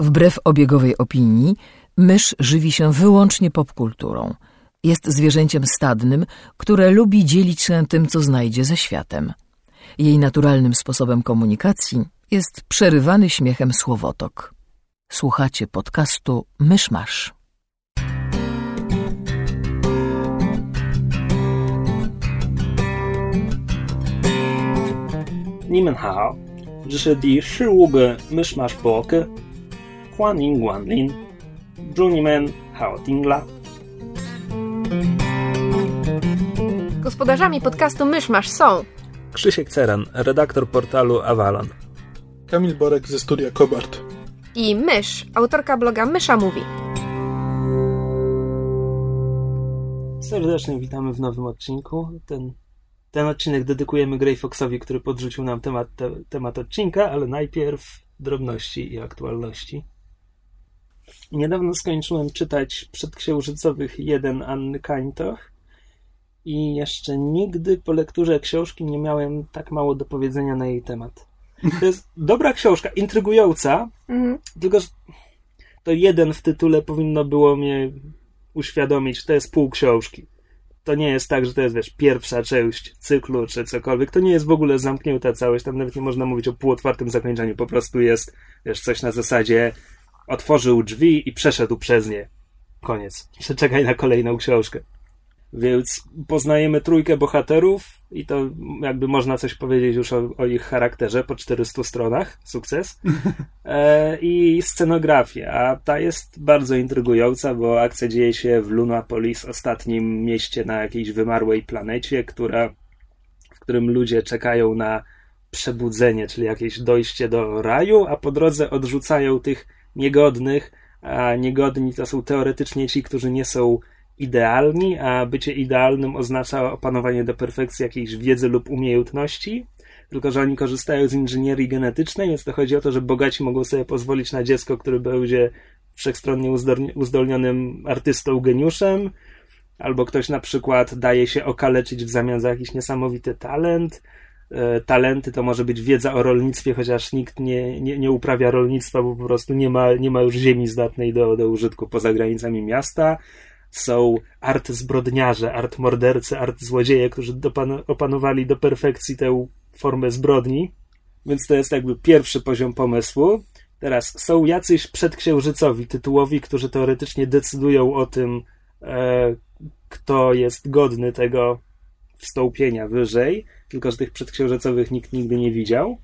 Wbrew obiegowej opinii, mysz żywi się wyłącznie popkulturą. Jest zwierzęciem stadnym, które lubi dzielić się tym, co znajdzie ze światem. Jej naturalnym sposobem komunikacji jest przerywany śmiechem słowotok. Słuchacie podcastu Myszmasz. 你们好，这是第十五个 Mishmash 博客， 欢迎光临，祝你们好听啦！ Gospodarzami podcastu Myszmasz są Krzysiek Ceran, redaktor portalu Avalon. Kamil Borek ze studia Kobart. i Mysz, autorka bloga Mysza Mówi. Serdecznie witamy w nowym odcinku. Ten, ten odcinek dedykujemy Grey Foxowi, który podrzucił nam temat, te, temat odcinka, ale najpierw drobności i aktualności. Niedawno skończyłem czytać Przedksiężycowych 1 Anny Kańtoch i jeszcze nigdy po lekturze książki nie miałem tak mało do powiedzenia na jej temat. To jest dobra książka, intrygująca, tylko że to jeden w tytule powinno było mnie uświadomić, to jest pół książki. To nie jest tak, że to jest, wiesz, pierwsza część cyklu czy cokolwiek. To nie jest w ogóle zamknięta całość. Tam nawet nie można mówić o półotwartym zakończeniu. Po prostu jest, wiesz, coś na zasadzie otworzył drzwi i przeszedł przez nie. Koniec. Czekaj na kolejną książkę. Więc poznajemy trójkę bohaterów i to jakby można coś powiedzieć już o, o ich charakterze po 400 stronach. Sukces. E, I scenografię. A ta jest bardzo intrygująca, bo akcja dzieje się w Lunapolis, ostatnim mieście na jakiejś wymarłej planecie, która, w którym ludzie czekają na przebudzenie, czyli jakieś dojście do raju, a po drodze odrzucają tych niegodnych, a niegodni to są teoretycznie ci, którzy nie są idealni, a bycie idealnym oznacza opanowanie do perfekcji jakiejś wiedzy lub umiejętności, tylko że oni korzystają z inżynierii genetycznej, więc to chodzi o to, że bogaci mogą sobie pozwolić na dziecko, które będzie wszechstronnie uzdolni- uzdolnionym artystą, geniuszem, albo ktoś na przykład daje się okaleczyć w zamian za jakiś niesamowity talent. E, Talenty to może być wiedza o rolnictwie, chociaż nikt nie, nie, nie uprawia rolnictwa, bo po prostu nie ma, nie ma już ziemi zdatnej do, do użytku poza granicami miasta są art zbrodniarze, art mordercy, art złodzieje, którzy dopan- opanowali do perfekcji tę formę zbrodni. Więc to jest jakby pierwszy poziom pomysłu. Teraz są jacyś przedksiężycowi tytułowi, którzy teoretycznie decydują o tym, e, kto jest godny tego wstąpienia wyżej, tylko że tych przedksiężycowych nikt nigdy nie widział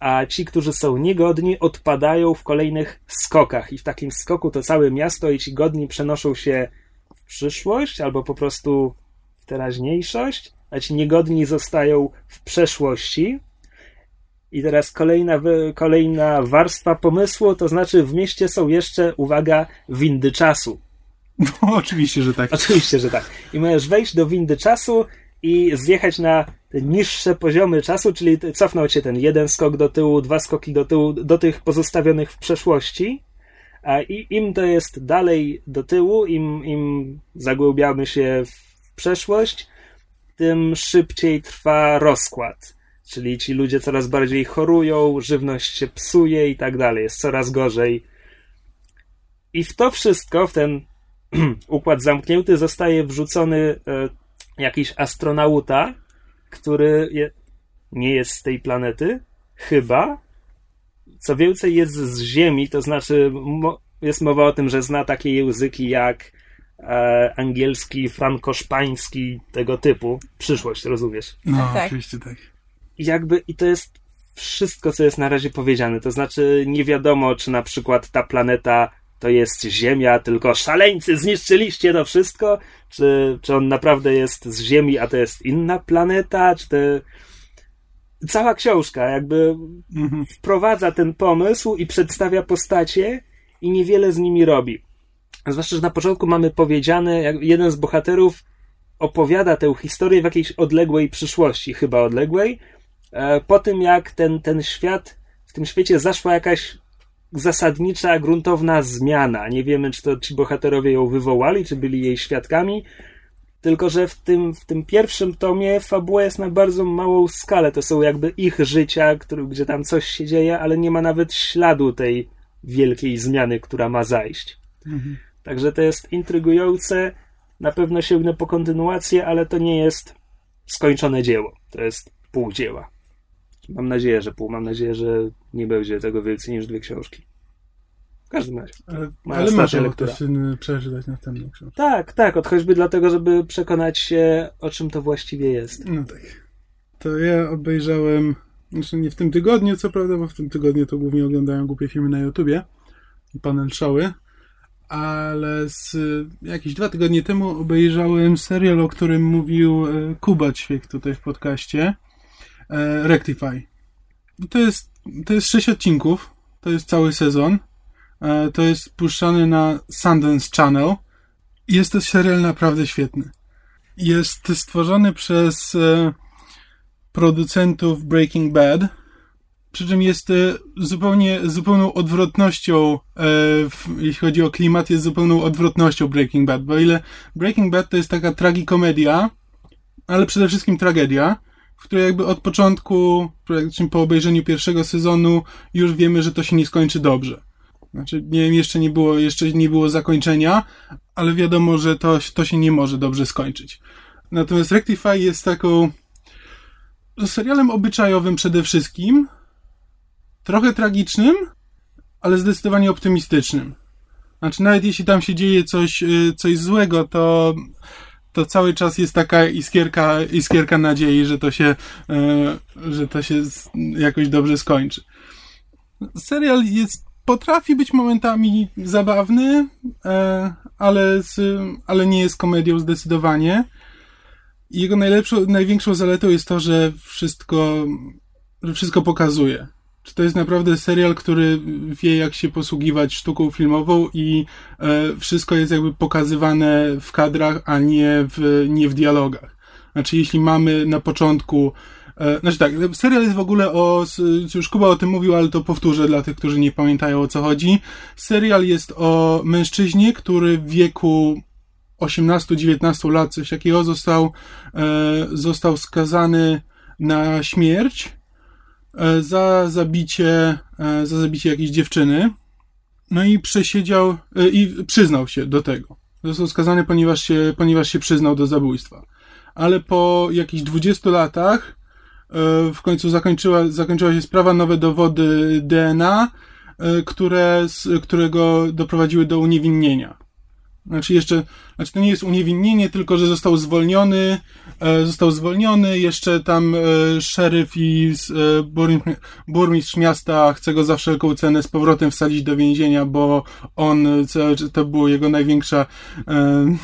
a ci, którzy są niegodni, odpadają w kolejnych skokach. I w takim skoku to całe miasto i ci godni przenoszą się w przyszłość albo po prostu w teraźniejszość, a ci niegodni zostają w przeszłości. I teraz kolejna, kolejna warstwa pomysłu, to znaczy w mieście są jeszcze, uwaga, windy czasu. No, oczywiście, że tak. Oczywiście, że tak. I możesz wejść do windy czasu i zjechać na te niższe poziomy czasu, czyli cofnąć się ten jeden skok do tyłu, dwa skoki do tyłu, do tych pozostawionych w przeszłości. A im to jest dalej do tyłu, im, im zagłębiamy się w przeszłość, tym szybciej trwa rozkład. Czyli ci ludzie coraz bardziej chorują, żywność się psuje i tak dalej, jest coraz gorzej. I w to wszystko, w ten układ zamknięty, zostaje wrzucony e, jakiś astronauta, który je, nie jest z tej planety, chyba. Co więcej, jest z Ziemi, to znaczy mo, jest mowa o tym, że zna takie języki jak e, angielski, frankoszpański, tego typu. Przyszłość, rozumiesz? No, Tak. oczywiście tak. I jakby, i to jest wszystko, co jest na razie powiedziane. To znaczy, nie wiadomo, czy na przykład ta planeta to jest Ziemia, tylko szaleńcy zniszczyliście to wszystko, czy, czy on naprawdę jest z Ziemi, a to jest inna planeta, czy to... Cała książka jakby Mhm. wprowadza ten pomysł i przedstawia postacie i niewiele z nimi robi. Zwłaszcza, że na początku mamy powiedziane, jak jeden z bohaterów opowiada tę historię w jakiejś odległej przyszłości, chyba odległej, e, po tym jak ten, ten świat, w tym świecie zaszła jakaś zasadnicza, gruntowna zmiana. Nie wiemy, czy to ci bohaterowie ją wywołali, czy byli jej świadkami, tylko że w tym, w tym pierwszym tomie fabuła jest na bardzo małą skalę. To są jakby ich życia, który, gdzie tam coś się dzieje, ale nie ma nawet śladu tej wielkiej zmiany, która ma zajść. Mhm. Także to jest intrygujące. Na pewno sięgnę po kontynuację, ale to nie jest skończone dzieło. To jest pół dzieła. Mam nadzieję, że pół. Mam nadzieję, że nie będzie tego więcej niż dwie książki. W każdym razie. Ale, ale można lektura. przeczytać następną książkę. Tak, tak. Od choćby dlatego, żeby przekonać się, o czym to właściwie jest. No tak. To ja obejrzałem, znaczy nie w tym tygodniu, co prawda, bo w tym tygodniu to głównie oglądają głupie filmy na YouTubie i panel showy, ale z jakieś dwa tygodnie temu obejrzałem serial, o którym mówił e, Kuba Ćwiek tutaj w podcaście. E, Rectify. To jest, to jest sześć odcinków, to jest cały sezon. E, to jest puszczany na Sundance Channel. Jest to serial naprawdę świetny. Jest stworzony przez producentów Breaking Bad przy czym jest e, zupełnie, zupełną odwrotnością, e, jeśli chodzi o klimat, jest zupełną odwrotnością Breaking Bad, bo ile Breaking Bad to jest taka tragikomedia, ale przede wszystkim tragedia, w której jakby od początku, po obejrzeniu pierwszego sezonu już wiemy, że to się nie skończy dobrze. Znaczy, nie wiem, jeszcze nie było, jeszcze nie było zakończenia, ale wiadomo, że to, to się nie może dobrze skończyć. Natomiast Rectify jest taką serialem obyczajowym przede wszystkim, trochę tragicznym, ale zdecydowanie optymistycznym. Znaczy, nawet jeśli tam się dzieje coś, y, coś złego, to, to cały czas jest taka iskierka, iskierka nadziei, że to się, y, że to się jakoś dobrze skończy. Serial jest, potrafi być momentami zabawny, e, ale, ale nie jest komedią zdecydowanie. Jego najlepszą, największą zaletą jest to, że wszystko, że wszystko pokazuje. Czy to jest naprawdę serial, który wie, jak się posługiwać sztuką filmową i e, wszystko jest jakby pokazywane w kadrach, a nie w, nie w dialogach? Znaczy, jeśli mamy na początku e, znaczy tak, serial jest w ogóle o, już Kuba o tym mówił, ale to powtórzę dla tych, którzy nie pamiętają o co chodzi. Serial jest o mężczyźnie, który w wieku 18-19 lat, coś takiego, został, e, został skazany na śmierć za zabicie, e, za zabicie jakiejś dziewczyny. No i przesiedział e, i przyznał się do tego. Został skazany, ponieważ się, ponieważ się przyznał do zabójstwa. Ale po jakichś 20 latach w końcu zakończyła, zakończyła się sprawa, nowe dowody DNA, które, którego doprowadziły do uniewinnienia. Znaczy jeszcze, znaczy to nie jest uniewinnienie, tylko że został zwolniony, e, został zwolniony, jeszcze tam e, szeryf i e, burmistrz, burmistrz miasta chce go za wszelką cenę z powrotem wsadzić do więzienia, bo on, to było jego największa, e,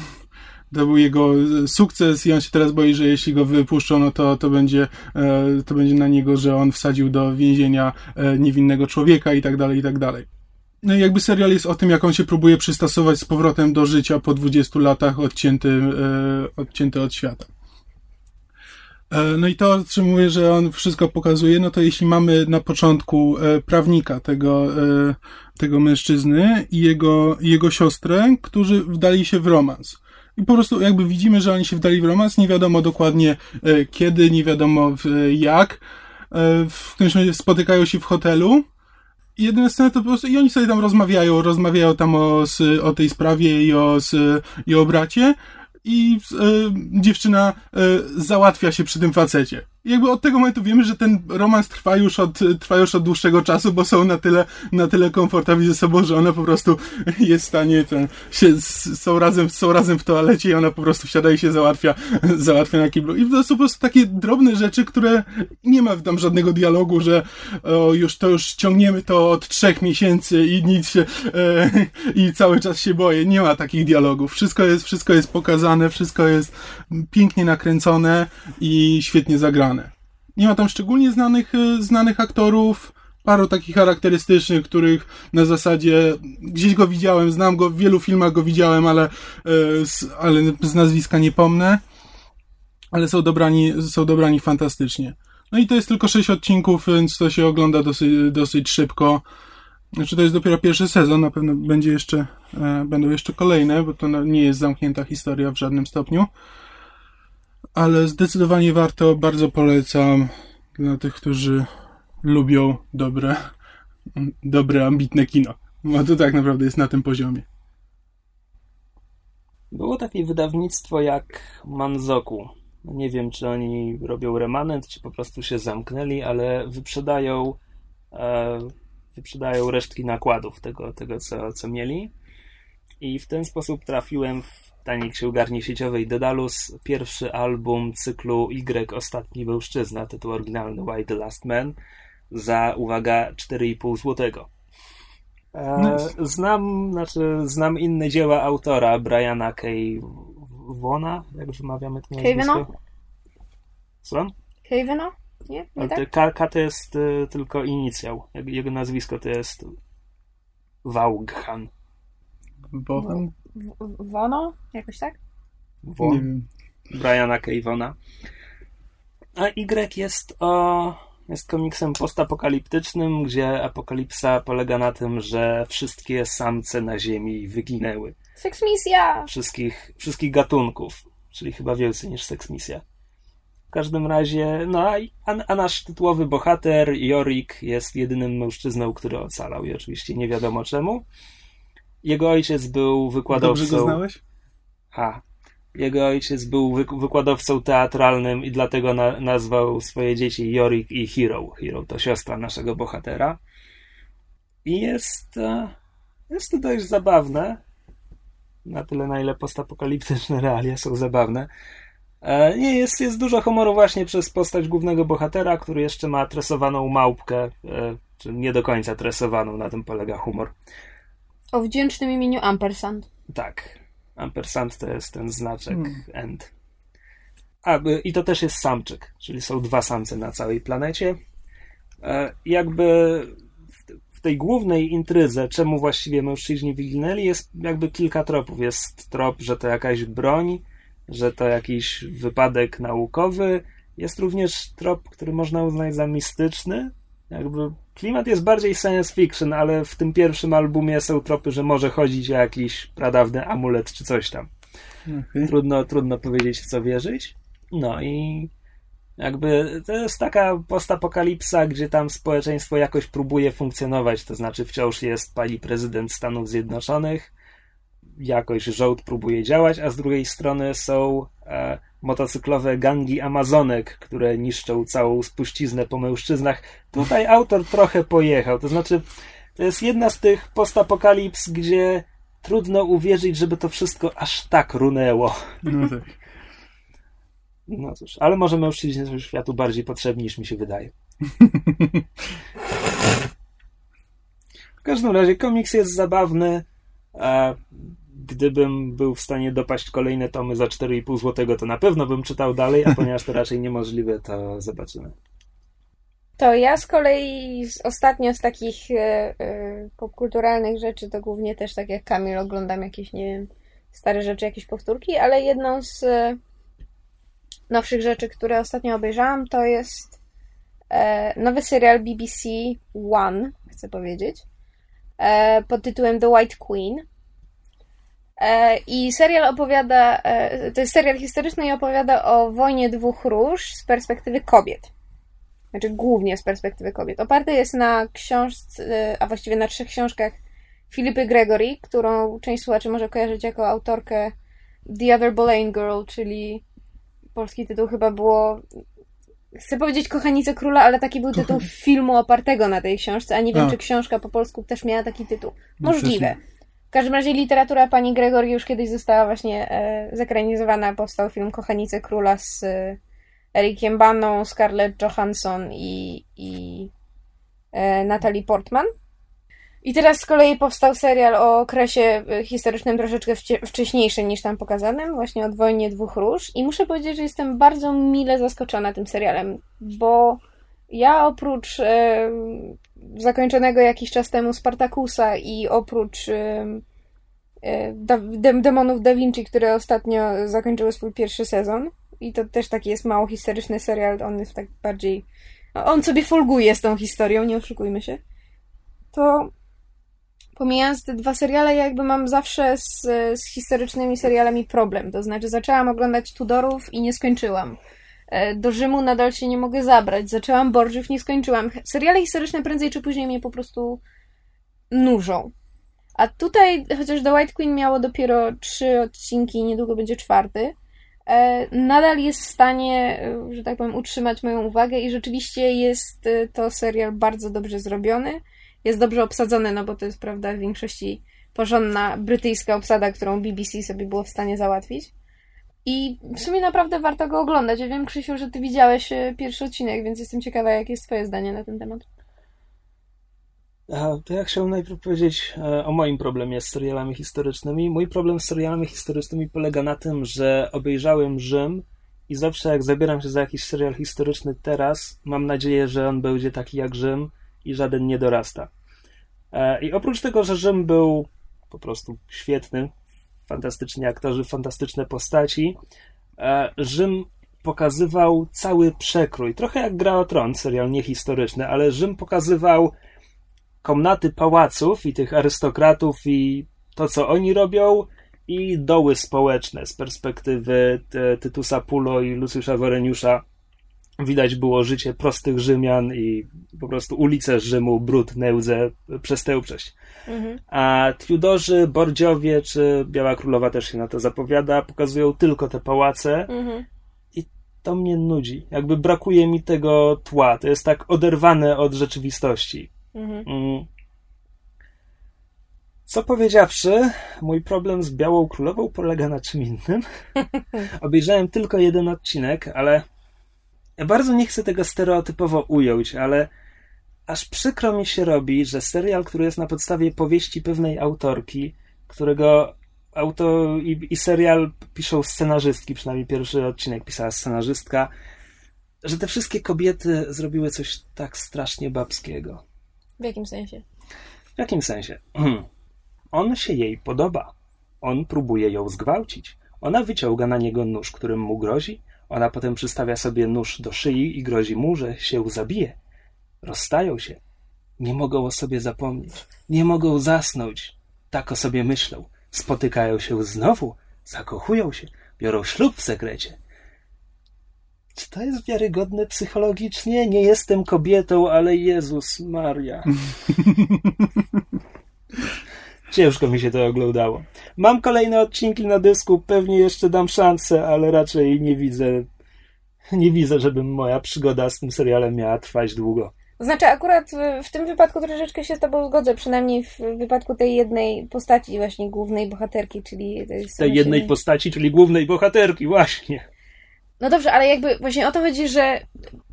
to był jego sukces i on się teraz boi, że jeśli go wypuszczą, no to, to będzie, e, to będzie na niego, że on wsadził do więzienia e, niewinnego człowieka i tak dalej, i tak dalej. Jakby serial jest o tym, jak on się próbuje przystosować z powrotem do życia po 20 latach odcięty, e, odcięty od świata. E, no i to, czym mówię, że on wszystko pokazuje, no to jeśli mamy na początku e, prawnika tego, tego mężczyzny i jego, jego siostrę, którzy wdali się w romans. I po prostu jakby widzimy, że oni się wdali w romans, nie wiadomo dokładnie kiedy, nie wiadomo jak. W którymś razie spotykają się w hotelu jedyne sceny to po prostu, i oni sobie tam rozmawiają, rozmawiają tam o, o tej sprawie i o, i o bracie i e, dziewczyna e, załatwia się przy tym facecie jakby od tego momentu wiemy, że ten romans trwa już od, trwa już od dłuższego czasu, bo są na tyle, na tyle komfortowi ze sobą, że ona po prostu jest w stanie, ten, się, są razem, są razem w toalecie i ona po prostu wsiada i się załatwia, załatwia na kiblu. I to są po prostu takie drobne rzeczy, które nie ma tam żadnego dialogu, że o, już to już ciągniemy to od trzech miesięcy i nic się, e, i cały czas się boję. Nie ma takich dialogów. Wszystko jest, wszystko jest pokazane, wszystko jest pięknie nakręcone i świetnie zagrane. Nie ma tam szczególnie znanych, e, znanych aktorów, paru takich charakterystycznych, których na zasadzie gdzieś go widziałem, znam go, w wielu filmach go widziałem, ale, e, ale z nazwiska nie pomnę. Ale są dobrani, są dobrani fantastycznie. No i to jest tylko sześć odcinków, więc to się ogląda dosyć, dosyć szybko. Znaczy to jest dopiero pierwszy sezon, na pewno będzie jeszcze, e, będą jeszcze kolejne, bo to nie jest zamknięta historia w żadnym stopniu ale zdecydowanie warto, bardzo polecam dla tych, którzy lubią dobre, dobre, ambitne kino. No to tak naprawdę jest na tym poziomie. Było takie wydawnictwo jak Manzoku. Nie wiem, czy oni robią remanent, czy po prostu się zamknęli, ale wyprzedają, e, wyprzedają resztki nakładów tego, tego co, co mieli. I w ten sposób trafiłem w taniej księgarni sieciowej Dedalus pierwszy album cyklu Y Ostatni Mężczyzna, tytuł oryginalny Why the Last Man, za, uwaga, 4,5 złotego. E, znam, znaczy, znam inne dzieła autora, Briana K. Wona, jak wymawiamy to nazwisko? Co? Kavena? Nie? Nie tak? K, K to jest y, tylko inicjał. Jego nazwisko to jest Vaughan. Bohan? Wono? Jakoś tak? Won. Nie wiem. Briana K. Vona. A Y jest o jest komiksem postapokaliptycznym, gdzie apokalipsa polega na tym, że wszystkie samce na Ziemi wyginęły. Seksmisja! Wszystkich, wszystkich gatunków, czyli chyba więcej niż seksmisja. W każdym razie, no a, a nasz tytułowy bohater, Jorik, jest jedynym mężczyzną, który ocalał i oczywiście nie wiadomo czemu. Jego ojciec był wykładowcą. Dobrze go znałeś? Ha. Jego ojciec był wy- wykładowcą teatralnym i dlatego na- nazwał swoje dzieci Jorik i Hero. Hero to siostra naszego bohatera. I jest, e, jest to dość zabawne. Na tyle, na ile postapokaliptyczne realia są zabawne. E, Nie, jest, jest dużo humoru właśnie przez postać głównego bohatera, który jeszcze ma tresowaną małpkę, e, czy nie do końca tresowaną, na tym polega humor. O wdzięcznym imieniu Ampersand. Tak. Ampersand to jest ten znaczek Hmm. end. A, i to też jest samczyk, czyli są dwa samce na całej planecie. E, Jakby w- w tej głównej intrydze, czemu właściwie mężczyźni wyginęli, jest jakby kilka tropów. Jest trop, że to jakaś broń, że to jakiś wypadek naukowy. Jest również trop, który można uznać za mistyczny. Jakby klimat jest bardziej science fiction, ale w tym pierwszym albumie są tropy, że może chodzić o jakiś pradawny amulet czy coś tam. Okej. Trudno, trudno powiedzieć, w co wierzyć. No i jakby to jest taka postapokalipsa, gdzie tam społeczeństwo jakoś próbuje funkcjonować, to znaczy wciąż jest pani prezydent Stanów Zjednoczonych, jakoś rząd próbuje działać, a z drugiej strony są e, motocyklowe gangi Amazonek, które niszczą całą spuściznę po mężczyznach. Tutaj autor trochę pojechał, to znaczy to jest jedna z tych postapokalips, gdzie trudno uwierzyć, żeby to wszystko aż tak runęło. No tak. No cóż, ale może mężczyźni są światu bardziej potrzebni niż mi się wydaje. W każdym razie komiks jest zabawny. Gdybym był w stanie dopaść kolejne tomy za 4,5 zł, to na pewno bym czytał dalej, a ponieważ to raczej niemożliwe, to zobaczymy. To ja z kolei ostatnio z takich e, e, popkulturalnych rzeczy to głównie też tak jak Kamil oglądam jakieś, nie wiem, stare rzeczy, jakieś powtórki, ale jedną z e, nowszych rzeczy, które ostatnio obejrzałam, to jest nowy serial BBC One, chcę powiedzieć, pod tytułem The White Queen. E, I serial opowiada, e, to jest serial historyczny i opowiada o wojnie dwóch róż z perspektywy kobiet znaczy głównie z perspektywy kobiet. Oparty jest na książce, a właściwie na trzech książkach Filipy Gregory, którą część słuchaczy może kojarzyć jako autorkę The Other Boleyn Girl, czyli polski tytuł chyba było chcę powiedzieć Kochanice Króla, ale taki był tytuł filmu opartego na tej książce, a nie wiem, A. czy książka po polsku też miała taki tytuł. No Możliwe. W każdym razie literatura pani Gregory już kiedyś została właśnie e, zekranizowana. Powstał film Kochanice Króla z e, Ericiem Baną, Scarlett Johansson i, i e, Natalie Portman. I teraz z kolei powstał serial o okresie e, historycznym troszeczkę wcześniejszym niż tam pokazanym, właśnie od wojnie dwóch róż. I muszę powiedzieć, że jestem bardzo mile zaskoczona tym serialem, bo ja oprócz e, zakończonego jakiś czas temu Spartakusa i oprócz da, dem, Demonów Da Vinci, które ostatnio zakończyły swój pierwszy sezon, i to też taki jest mało historyczny serial, on jest tak bardziej... no, On sobie folguje z tą historią, nie oszukujmy się. To pomijając te dwa seriale, ja jakby mam zawsze z, z historycznymi serialami problem. To znaczy zaczęłam oglądać Tudorów i nie skończyłam. E, Do Rzymu nadal się nie mogę zabrać. Zaczęłam Borgiów, nie skończyłam. Seriale historyczne prędzej czy później mnie po prostu nużą. A tutaj, chociaż The White Queen miało dopiero trzy odcinki, niedługo będzie czwarty, e, nadal jest w stanie, e, że tak powiem, utrzymać moją uwagę i rzeczywiście jest to serial bardzo dobrze zrobiony. Jest dobrze obsadzony, no bo to jest, prawda, w większości porządna brytyjska obsada, którą BBC sobie było w stanie załatwić. I w sumie naprawdę warto go oglądać. Ja wiem, Krzysiu, że ty widziałeś pierwszy odcinek, więc jestem ciekawa, jakie jest twoje zdanie na ten temat. A, to ja chciałbym najpierw powiedzieć e, o moim problemie z serialami historycznymi. Mój problem z serialami historycznymi polega na tym, że obejrzałem Rzym i zawsze jak zabieram się za jakiś serial historyczny teraz, mam nadzieję, że on będzie taki jak Rzym i żaden nie dorasta. E, I oprócz tego, że Rzym był po prostu świetny, fantastyczni aktorzy, fantastyczne postaci, e, Rzym pokazywał cały przekrój. Trochę jak Gra o Tron, serial niehistoryczny, ale Rzym pokazywał komnaty pałaców i tych arystokratów i to, co oni robią, i doły społeczne z perspektywy Tytusa Pulo i Luciusza Woreniusza. Widać było życie prostych Rzymian i po prostu ulice Rzymu, brud, nełdze, przestępczość. Mhm. A Tudorzy, Bordziowie czy Biała Królowa też się na to zapowiada, pokazują tylko te pałace mhm. i to mnie nudzi. Jakby brakuje mi tego tła. To jest tak oderwane od rzeczywistości. Mhm. Mm. Co powiedziawszy, mój problem z Białą Królową polega na czym innym. Obejrzałem tylko jeden odcinek, ale ja bardzo nie chcę tego stereotypowo ująć, ale aż przykro mi się robi, że serial, który jest na podstawie powieści pewnej autorki, którego auto i, i serial piszą scenarzystki, przynajmniej pierwszy odcinek pisała scenarzystka, że te wszystkie kobiety zrobiły coś tak strasznie babskiego. W jakim sensie? W jakim sensie? On się jej podoba. On próbuje ją zgwałcić. Ona wyciąga na niego nóż, którym mu grozi. Ona potem przystawia sobie nóż do szyi i grozi mu, że się zabije. Rozstają się. Nie mogą o sobie zapomnieć. Nie mogą zasnąć. Tak o sobie myślą. Spotykają się znowu. Zakochują się. Biorą ślub w sekrecie. Czy to jest wiarygodne psychologicznie? Nie jestem kobietą, ale Jezus Maria. Ciężko mi się to oglądało. Mam kolejne odcinki na dysku, pewnie jeszcze dam szansę, ale raczej nie widzę, nie widzę, żeby moja przygoda z tym serialem miała trwać długo. Znaczy, akurat w tym wypadku troszeczkę się z Tobą zgodzę, przynajmniej w wypadku tej jednej postaci, właśnie głównej bohaterki, czyli. Tej jednej postaci, czyli głównej bohaterki, właśnie. No dobrze, ale jakby właśnie o to chodzi, że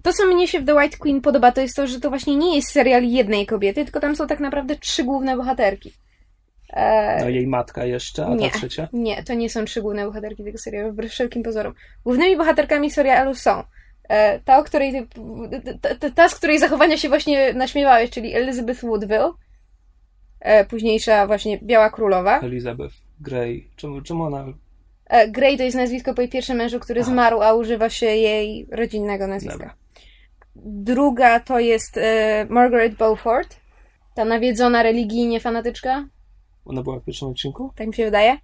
to, co mnie się w The White Queen podoba, to jest to, że to właśnie nie jest serial jednej kobiety, tylko tam są tak naprawdę trzy główne bohaterki. E... No jej matka jeszcze, a nie, ta trzecia? Nie, to nie są trzy główne bohaterki tego serialu, wbrew wszelkim pozorom. Głównymi bohaterkami serialu są e, ta, o której ta, ta, z której zachowania się właśnie naśmiewałeś, czyli Elizabeth Woodville, e, późniejsza właśnie Biała Królowa. Elizabeth Grey. Czemu, czemu ona... Grey to jest nazwisko po jej pierwszym mężu, który Aha. zmarł, a używa się jej rodzinnego nazwiska. Dobra. Druga to jest Margaret Beaufort, ta nawiedzona religijnie fanatyczka. Ona była w pierwszym odcinku? Tak mi się wydaje.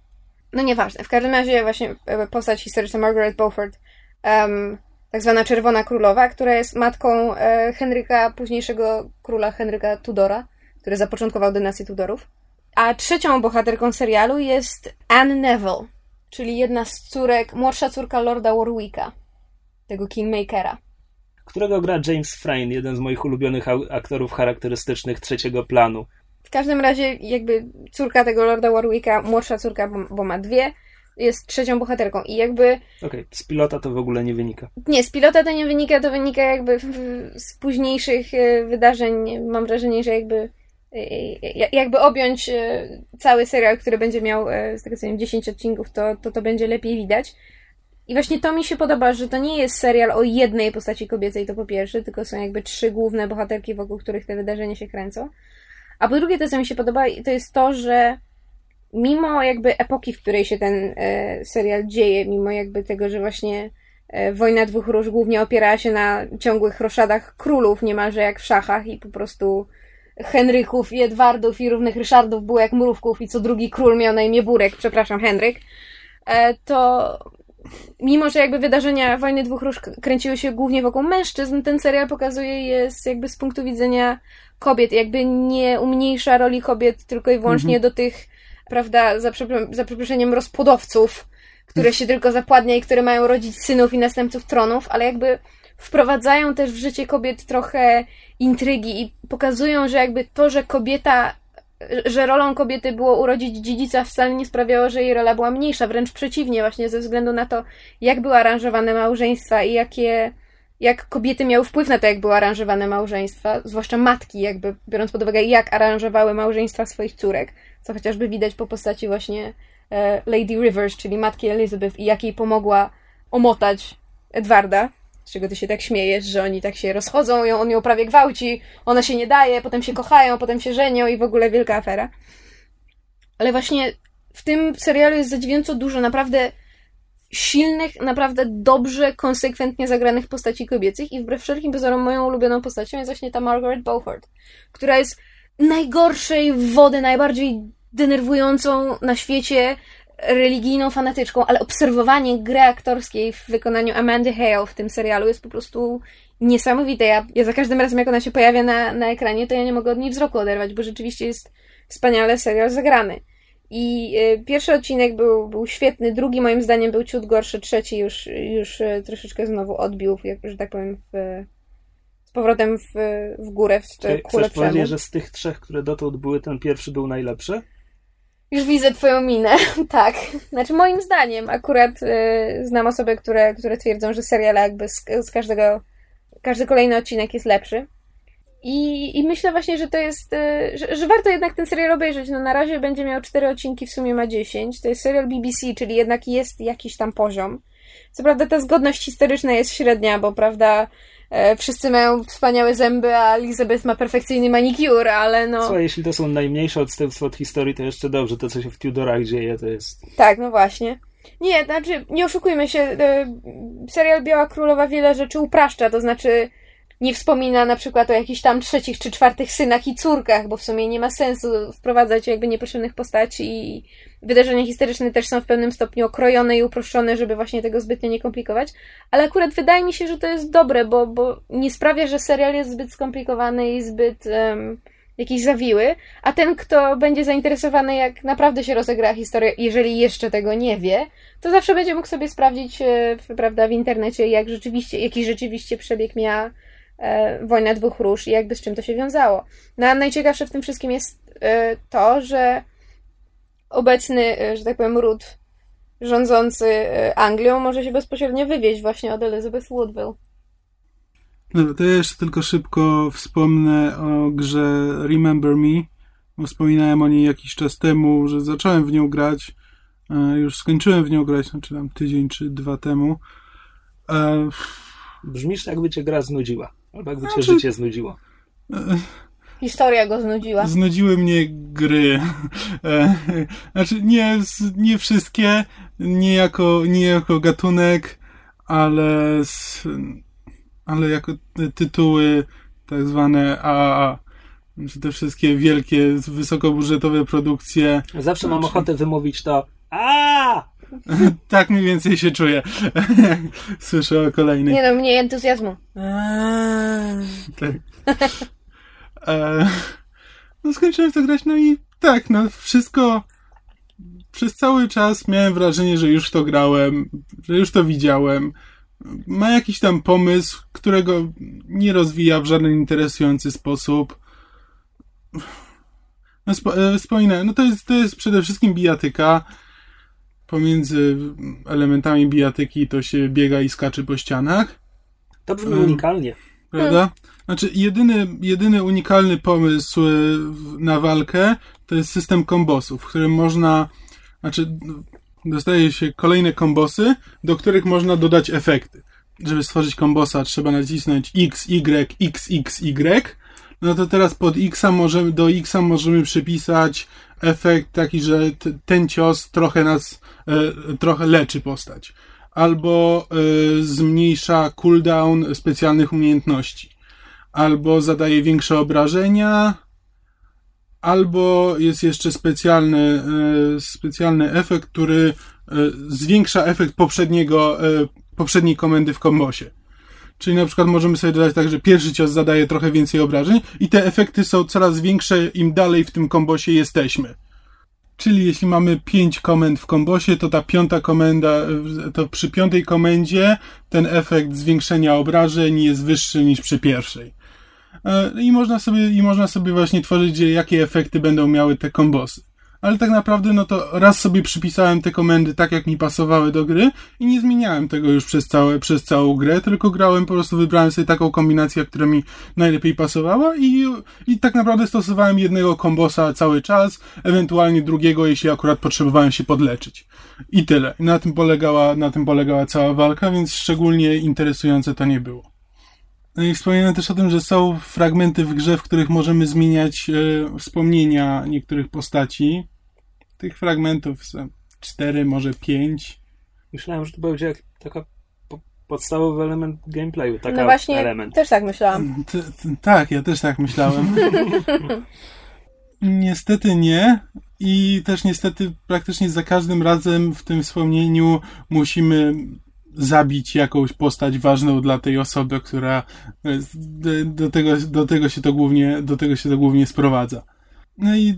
No nieważne. W każdym razie właśnie e, postać historyczna Margaret Beaufort, um, tak zwana Czerwona Królowa, która jest matką e, Henryka, późniejszego króla Henryka Tudora, który zapoczątkował dynastię Tudorów. A trzecią bohaterką serialu jest Anne Neville, czyli jedna z córek, młodsza córka Lorda Warwicka, tego Kingmakera. Którego gra James Frain, jeden z moich ulubionych aktorów charakterystycznych trzeciego planu. W każdym razie, jakby córka tego Lorda Warwicka, młodsza córka, bo, bo ma dwie, jest trzecią bohaterką i jakby... Okej, okay. z pilota to w ogóle nie wynika. Nie, z pilota to nie wynika, to wynika jakby z późniejszych e, wydarzeń. Mam wrażenie, że jakby e, jakby objąć e, cały serial, który będzie miał z tego co wiem 10 odcinków, to, to to będzie lepiej widać. I właśnie to mi się podoba, że to nie jest serial o jednej postaci kobiecej, to po pierwsze, tylko są jakby trzy główne bohaterki, wokół których te wydarzenia się kręcą. A po drugie, to co mi się podoba, to jest to, że mimo jakby epoki, w której się ten e, serial dzieje, mimo jakby tego, że właśnie e, Wojna Dwóch Róż głównie opierała się na ciągłych roszadach królów, niemalże jak w szachach i po prostu Henryków i Edwardów i równych Ryszardów było jak mrówków i co drugi król miał na imię Burek, przepraszam, Henryk, e, to mimo że jakby wydarzenia Wojny Dwóch Róż kręciły się głównie wokół mężczyzn, ten serial pokazuje je z, jakby z punktu widzenia kobiet, jakby nie umniejsza roli kobiet tylko i wyłącznie mhm. do tych, prawda, za, za przeproszeniem rozpłodowców, które się tylko zapładnia i które mają rodzić synów i następców tronów, ale jakby wprowadzają też w życie kobiet trochę intrygi i pokazują, że jakby to, że kobieta że rolą kobiety było urodzić dziedzica wcale nie sprawiało, że jej rola była mniejsza, wręcz przeciwnie, właśnie ze względu na to, jak były aranżowane małżeństwa i jakie, jak kobiety miały wpływ na to, jak były aranżowane małżeństwa, zwłaszcza matki, jakby biorąc pod uwagę, jak aranżowały małżeństwa swoich córek, co chociażby widać po postaci właśnie e, Lady Rivers, czyli matki Elizabeth i jak jej pomogła omotać Edwarda, z czego ty się tak śmiejesz, że oni tak się rozchodzą, i on ją prawie gwałci, ona się nie daje, potem się kochają, potem się żenią i w ogóle wielka afera. Ale właśnie w tym serialu jest zadziwiająco dużo naprawdę silnych, naprawdę dobrze, konsekwentnie zagranych postaci kobiecych i wbrew wszelkim pozorom moją ulubioną postacią jest właśnie ta Margaret Beaufort, która jest najgorszej wody, najbardziej denerwującą na świecie religijną fanatyczką, ale obserwowanie gry aktorskiej w wykonaniu Amandy Hale w tym serialu jest po prostu niesamowite. Ja, ja za każdym razem, jak ona się pojawia na, na ekranie, to ja nie mogę od niej wzroku oderwać, bo rzeczywiście jest wspaniale serial zagrany. I y, pierwszy odcinek był, był świetny, drugi moim zdaniem był ciut gorszy, trzeci już, już y, troszeczkę znowu odbił, jak, że tak powiem, w, z powrotem w, w górę, w Chcesz powiedzieć, że z tych trzech, które dotąd były, ten pierwszy był najlepszy? Już widzę twoją minę, tak. Znaczy moim zdaniem akurat y, znam osoby, które, które twierdzą, że seriale jakby z, z każdego, każdy kolejny odcinek jest lepszy. I, I myślę właśnie, że to jest, y, że, że, warto jednak ten serial obejrzeć. No na razie będzie miał cztery odcinki, w sumie ma 10. To jest serial BBC, czyli jednak jest jakiś tam poziom. Co prawda ta zgodność historyczna jest średnia, bo prawda, wszyscy mają wspaniałe zęby, a Elizabeth ma perfekcyjny manikur, ale no... Co, jeśli to są najmniejsze odstępstwa od historii, to jeszcze dobrze. To, co się w Tudorach dzieje, to jest... Tak, no właśnie. Nie, znaczy, nie oszukujmy się, e, serial Biała Królowa wiele rzeczy upraszcza, to znaczy nie wspomina na przykład o jakichś tam trzecich czy czwartych synach i córkach, bo w sumie nie ma sensu wprowadzać jakby niepotrzebnych postaci i wydarzenia historyczne też są w pewnym stopniu okrojone i uproszczone, żeby właśnie tego zbytnio nie komplikować, ale akurat wydaje mi się, że to jest dobre, bo, bo nie sprawia, że serial jest zbyt skomplikowany i zbyt um, jakiś zawiły, a ten, kto będzie zainteresowany, jak naprawdę się rozegra historia, jeżeli jeszcze tego nie wie, to zawsze będzie mógł sobie sprawdzić, e, prawda, w internecie, jak rzeczywiście, jaki rzeczywiście przebieg miała Wojna Dwóch Róż i jakby z czym to się wiązało. No a najciekawsze w tym wszystkim jest e, to, że obecny, e, że tak powiem, ród rządzący e, Anglią może się bezpośrednio wywieźć właśnie od Elizabeth Woodville. Dobra, to ja jeszcze tylko szybko wspomnę o grze Remember Me. Bo wspominałem o niej jakiś czas temu, że zacząłem w nią grać. E, już skończyłem w nią grać, znaczy tam tydzień czy dwa temu. Brzmisz jakby cię gra znudziła. Albo jakby znaczy, cię życie znudziło. Historia go znudziła. Znudziły mnie gry. E, znaczy, nie, nie wszystkie, nie jako, nie jako gatunek, ale, ale jako tytuły tak zwane AAA. Znaczy te wszystkie wielkie, wysokobudżetowe produkcje. Zawsze mam znaczy... ochotę wymówić to a tak mniej więcej się czuję. Słyszę o kolejnych. Nie no, mniej entuzjazmu. tak. E, no skończyłem w to grać, no i tak, no wszystko przez cały czas miałem wrażenie, że już to grałem, że już to widziałem. Ma jakiś tam pomysł, którego nie rozwija w żaden interesujący sposób. No, spo, e, wspominałem, no to jest, to jest przede wszystkim bijatyka. Pomiędzy elementami bijatyki to się biega i skacze po ścianach. To brzmi unikalnie. Prawda? Znaczy, jedyny, jedyny unikalny pomysł e, na walkę to jest system kombosów, w którym można, znaczy, dostaje się kolejne kombosy, do których można dodać efekty. Żeby stworzyć kombosa, trzeba nacisnąć X, Y, X, X, Y. No to teraz pod X możemy, do X możemy przypisać efekt taki, że ten cios trochę nas, trochę leczy postać. Albo e, zmniejsza cooldown specjalnych umiejętności albo zadaje większe obrażenia, albo jest jeszcze specjalny, e, specjalny efekt, który e, zwiększa efekt poprzedniego, e, poprzedniej komendy w kombosie. Czyli na przykład możemy sobie dodać tak, że pierwszy cios zadaje trochę więcej obrażeń i te efekty są coraz większe im dalej w tym kombosie jesteśmy. Czyli jeśli mamy pięć komend w kombosie, to ta piąta komenda, to przy piątej komendzie ten efekt zwiększenia obrażeń jest wyższy niż przy pierwszej. I można sobie, i można sobie właśnie tworzyć, jakie efekty będą miały te kombosy ale tak naprawdę no to raz sobie przypisałem te komendy tak, jak mi pasowały do gry i nie zmieniałem tego już przez, całe, przez całą grę, tylko grałem, po prostu wybrałem sobie taką kombinację, która mi najlepiej pasowała i, i tak naprawdę stosowałem jednego kombosa cały czas, ewentualnie drugiego, jeśli akurat potrzebowałem się podleczyć. I tyle. Na tym polegała, na tym polegała cała walka, więc szczególnie interesujące to nie było. No i wspominałem też o tym, że są fragmenty w grze, w których możemy zmieniać e, wspomnienia niektórych postaci. Tych fragmentów są cztery, może pięć. Myślałem, że to będzie taka podstawowy element gameplayu. Taka no właśnie, element. też tak myślałam. T tak, ja też tak myślałem. niestety nie. I też niestety praktycznie za każdym razem w tym wspomnieniu musimy zabić jakąś postać ważną dla tej osoby, która do tego, do tego się to głównie, do tego się to głównie sprowadza. No i,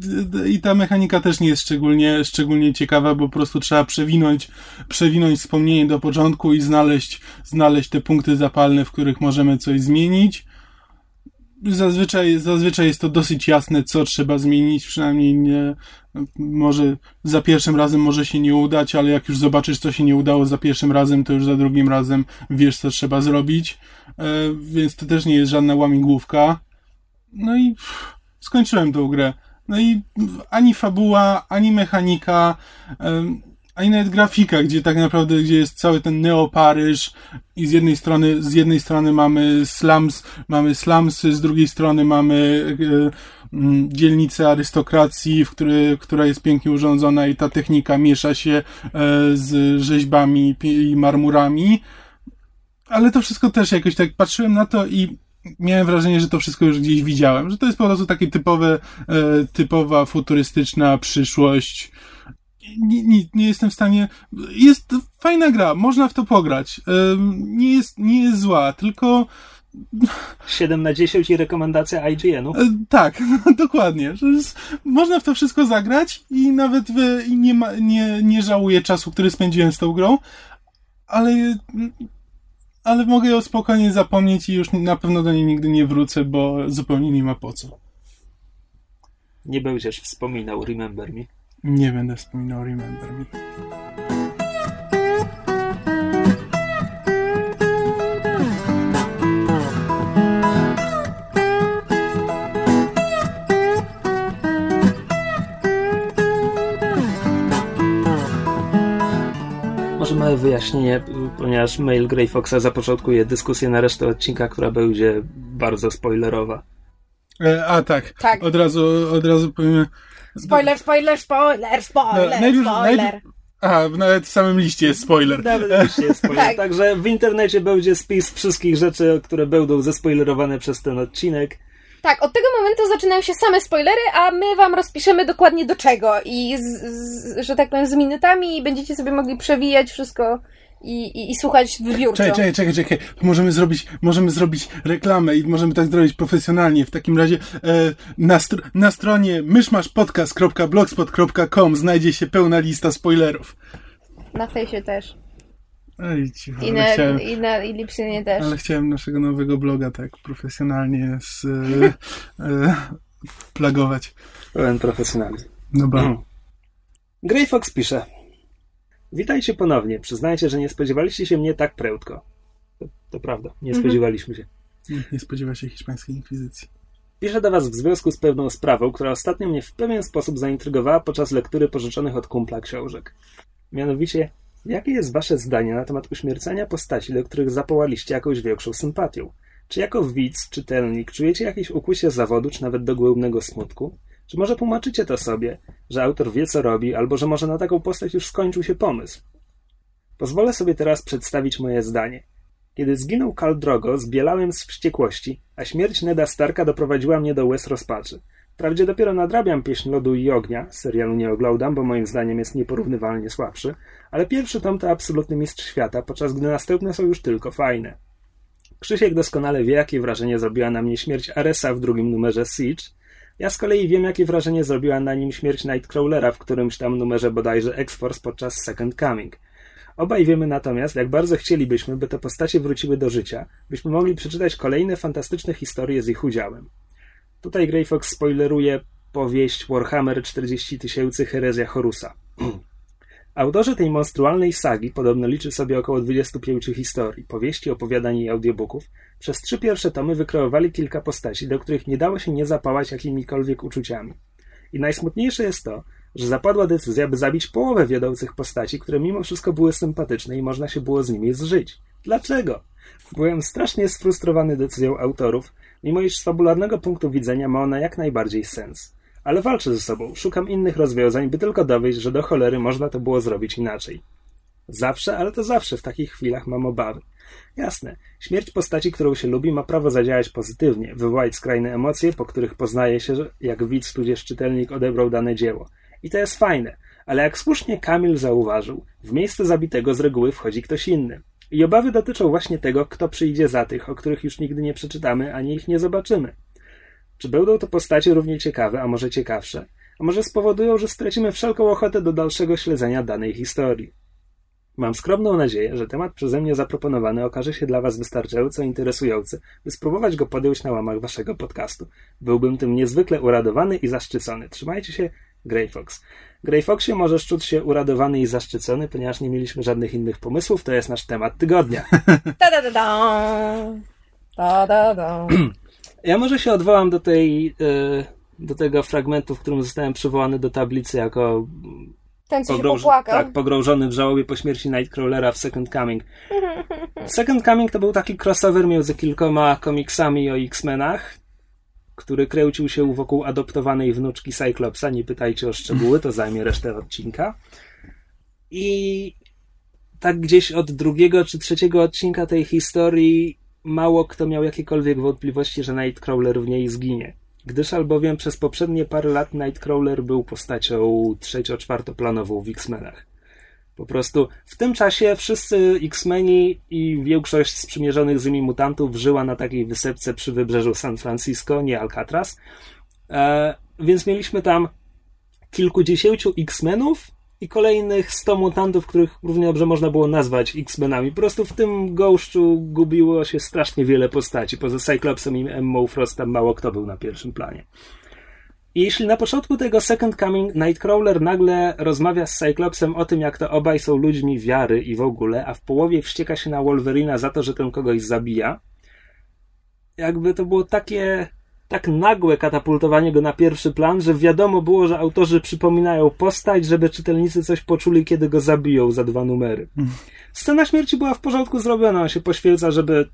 i ta mechanika też nie jest szczególnie, szczególnie ciekawa, bo po prostu trzeba przewinąć, przewinąć wspomnienie do początku i znaleźć, znaleźć te punkty zapalne, w których możemy coś zmienić zazwyczaj, zazwyczaj jest to dosyć jasne, co trzeba zmienić, przynajmniej nie, może za pierwszym razem może się nie udać, ale jak już zobaczysz, co się nie udało za pierwszym razem, to już za drugim razem wiesz, co trzeba zrobić, e, więc to też nie jest żadna łamigłówka. No i pff, skończyłem tą grę. No i ani fabuła, ani mechanika, ani nawet grafika, gdzie tak naprawdę, gdzie jest cały ten Neoparyż i z jednej strony, z jednej strony mamy slums, mamy slumsy, z drugiej strony mamy e, mm, dzielnicę arystokracji, w który, która jest pięknie urządzona i ta technika miesza się e, z rzeźbami i marmurami. Ale to wszystko też jakoś tak patrzyłem na to i miałem wrażenie, że to wszystko już gdzieś widziałem, że to jest po prostu takie typowe, e, typowa futurystyczna przyszłość, nie, nie, nie jestem w stanie. Jest fajna gra, można w to pograć. Nie jest, nie jest zła, tylko. 7 na 10 i rekomendacja IGN-u. E, tak, dokładnie. Można w to wszystko zagrać i nawet nie, ma, nie, nie żałuję czasu, który spędziłem z tą grą, ale, ale mogę ją spokojnie zapomnieć i już na pewno do niej nigdy nie wrócę, bo zupełnie nie ma po co. Nie będziesz wspominał Remember Me. Nie będę wspominał Remember Me. Może małe wyjaśnienie, ponieważ mail Grey Foxa zapoczątkuje dyskusję na resztę odcinka, która będzie bardzo spoilerowa. E, a tak. tak. Od razu, od razu powiem, Spoiler, spoiler, spoiler, spoiler, no, najpierw, spoiler. Najpierw, aha, nawet w samym liście jest spoiler. Nawet liście jest spoiler. tak. Także w internecie będzie spis wszystkich rzeczy, które będą zespoilerowane przez ten odcinek. Tak, od tego momentu zaczynają się same spoilery, a my wam rozpiszemy dokładnie do czego i z, z, że tak powiem z minutami i będziecie sobie mogli przewijać wszystko i, i, i słuchać wybiórczo. Czekaj, czekaj, czekaj, czekaj. Możemy zrobić, możemy zrobić reklamę i możemy tak zrobić profesjonalnie. W takim razie e, na, str na stronie myszmaszpodcast.blogspot.com znajdzie się pełna lista spoilerów. Na fejsie też. Ej, cicho, I, na, chciałem, i na i Lipsynie też. Ale chciałem naszego nowego bloga tak profesjonalnie z, e, e, plagować. Pełen profesjonalizm. Dobra. No Grey Fox pisze. Witajcie ponownie. Przyznaję że nie spodziewaliście się mnie tak prędko. To, to prawda, nie mhm. spodziewaliśmy się. Nie spodziewa się hiszpańskiej inkwizycji. Piszę do Was w związku z pewną sprawą, która ostatnio mnie w pewien sposób zaintrygowała podczas lektury pożyczonych od kumpla książek. Mianowicie, jakie jest Wasze zdanie na temat uśmiercania postaci, do których zapołaliście jakąś większą sympatią? Czy jako widz, czytelnik czujecie jakieś ukłucie zawodu, czy nawet dogłębnego smutku? Czy może tłumaczycie to sobie, że autor wie co robi, albo że może na taką postać już skończył się pomysł? Pozwolę sobie teraz przedstawić moje zdanie. Kiedy zginął Kal Drogo, zbielałem z wściekłości, a śmierć Neda Starka doprowadziła mnie do łez rozpaczy. Wprawdzie dopiero nadrabiam pieśń lodu i ognia, serialu nie oglądam, bo moim zdaniem jest nieporównywalnie słabszy, ale pierwszy tom to absolutny mistrz świata, podczas gdy następne są już tylko fajne. Krzysiek doskonale wie, jakie wrażenie zrobiła na mnie śmierć Aresa w drugim numerze Siege. Ja z kolei wiem, jakie wrażenie zrobiła na nim śmierć Nightcrawlera w którymś tam numerze bodajże X-Force podczas Second Coming. Obaj wiemy natomiast, jak bardzo chcielibyśmy, by te postacie wróciły do życia, byśmy mogli przeczytać kolejne fantastyczne historie z ich udziałem. Tutaj Grey Fox spoileruje powieść Warhammer 40 tysięcy Herezja Horusa. Autorzy tej monstrualnej sagi podobno liczy sobie około 25 historii, powieści, opowiadań i audiobooków. Przez trzy pierwsze tomy wykreowali kilka postaci, do których nie dało się nie zapałać jakimikolwiek uczuciami. I najsmutniejsze jest to, że zapadła decyzja, by zabić połowę wiodących postaci, które mimo wszystko były sympatyczne i można się było z nimi zżyć. Dlaczego? Byłem strasznie sfrustrowany decyzją autorów, mimo iż z fabularnego punktu widzenia ma ona jak najbardziej sens. Ale walczę ze sobą, szukam innych rozwiązań, by tylko dowieść, że do cholery można to było zrobić inaczej. Zawsze, ale to zawsze w takich chwilach mam obawy. Jasne, śmierć postaci, którą się lubi, ma prawo zadziałać pozytywnie, wywołać skrajne emocje, po których poznaje się, jak widz tudzież czytelnik odebrał dane dzieło. I to jest fajne, ale jak słusznie Kamil zauważył, w miejsce zabitego z reguły wchodzi ktoś inny. I obawy dotyczą właśnie tego, kto przyjdzie za tych, o których już nigdy nie przeczytamy, ani ich nie zobaczymy. Czy będą to postacie równie ciekawe, a może ciekawsze? A może spowodują, że stracimy wszelką ochotę do dalszego śledzenia danej historii? Mam skromną nadzieję, że temat przeze mnie zaproponowany okaże się dla Was wystarczająco interesujący, by spróbować go podjąć na łamach Waszego podcastu. Byłbym tym niezwykle uradowany i zaszczycony. Trzymajcie się, Grey Fox. Grey Foxie możesz czuć się uradowany i zaszczycony, ponieważ nie mieliśmy żadnych innych pomysłów. To jest nasz temat tygodnia. Ta da da da. Ta da da. Ja może się odwołam do tej, e, do tego fragmentu, w którym zostałem przywołany do tablicy jako Ten, co się pogrąż- popłakał. tak, pogrążony w żałobie po śmierci Nightcrawlera w Second Coming. Second Coming to był taki crossover między kilkoma komiksami o X-Menach, który kręcił się wokół adoptowanej wnuczki Cyclopsa. Nie pytajcie o szczegóły, to zajmie resztę odcinka. I tak gdzieś od drugiego czy trzeciego odcinka tej historii mało kto miał jakiekolwiek wątpliwości, że Nightcrawler w niej zginie. Gdyż albowiem przez poprzednie parę lat Nightcrawler był postacią trzecio-czwartoplanową w X-Menach. Po prostu w tym czasie wszyscy X-Meni i większość sprzymierzonych z nimi mutantów żyła na takiej wysepce przy wybrzeżu San Francisco, nie Alcatraz. E, więc mieliśmy tam kilkudziesięciu X-Menów i kolejnych 100 mutantów, których równie dobrze można było nazwać X-Menami. Po prostu w tym gąszczu gubiło się strasznie wiele postaci. Poza Cyclopsem i Emmą Frostem mało kto był na pierwszym planie. I jeśli na początku tego Second Coming Nightcrawler nagle rozmawia z Cyclopsem o tym, jak to obaj są ludźmi wiary i w ogóle, a w połowie wścieka się na Wolverina za to, że ten kogoś zabija, jakby to było takie tak nagłe katapultowanie go na pierwszy plan, że wiadomo było, że autorzy przypominają postać, żeby czytelnicy coś poczuli, kiedy go zabiją za dwa numery. Scena śmierci była w porządku zrobiona, on się poświęca, żeby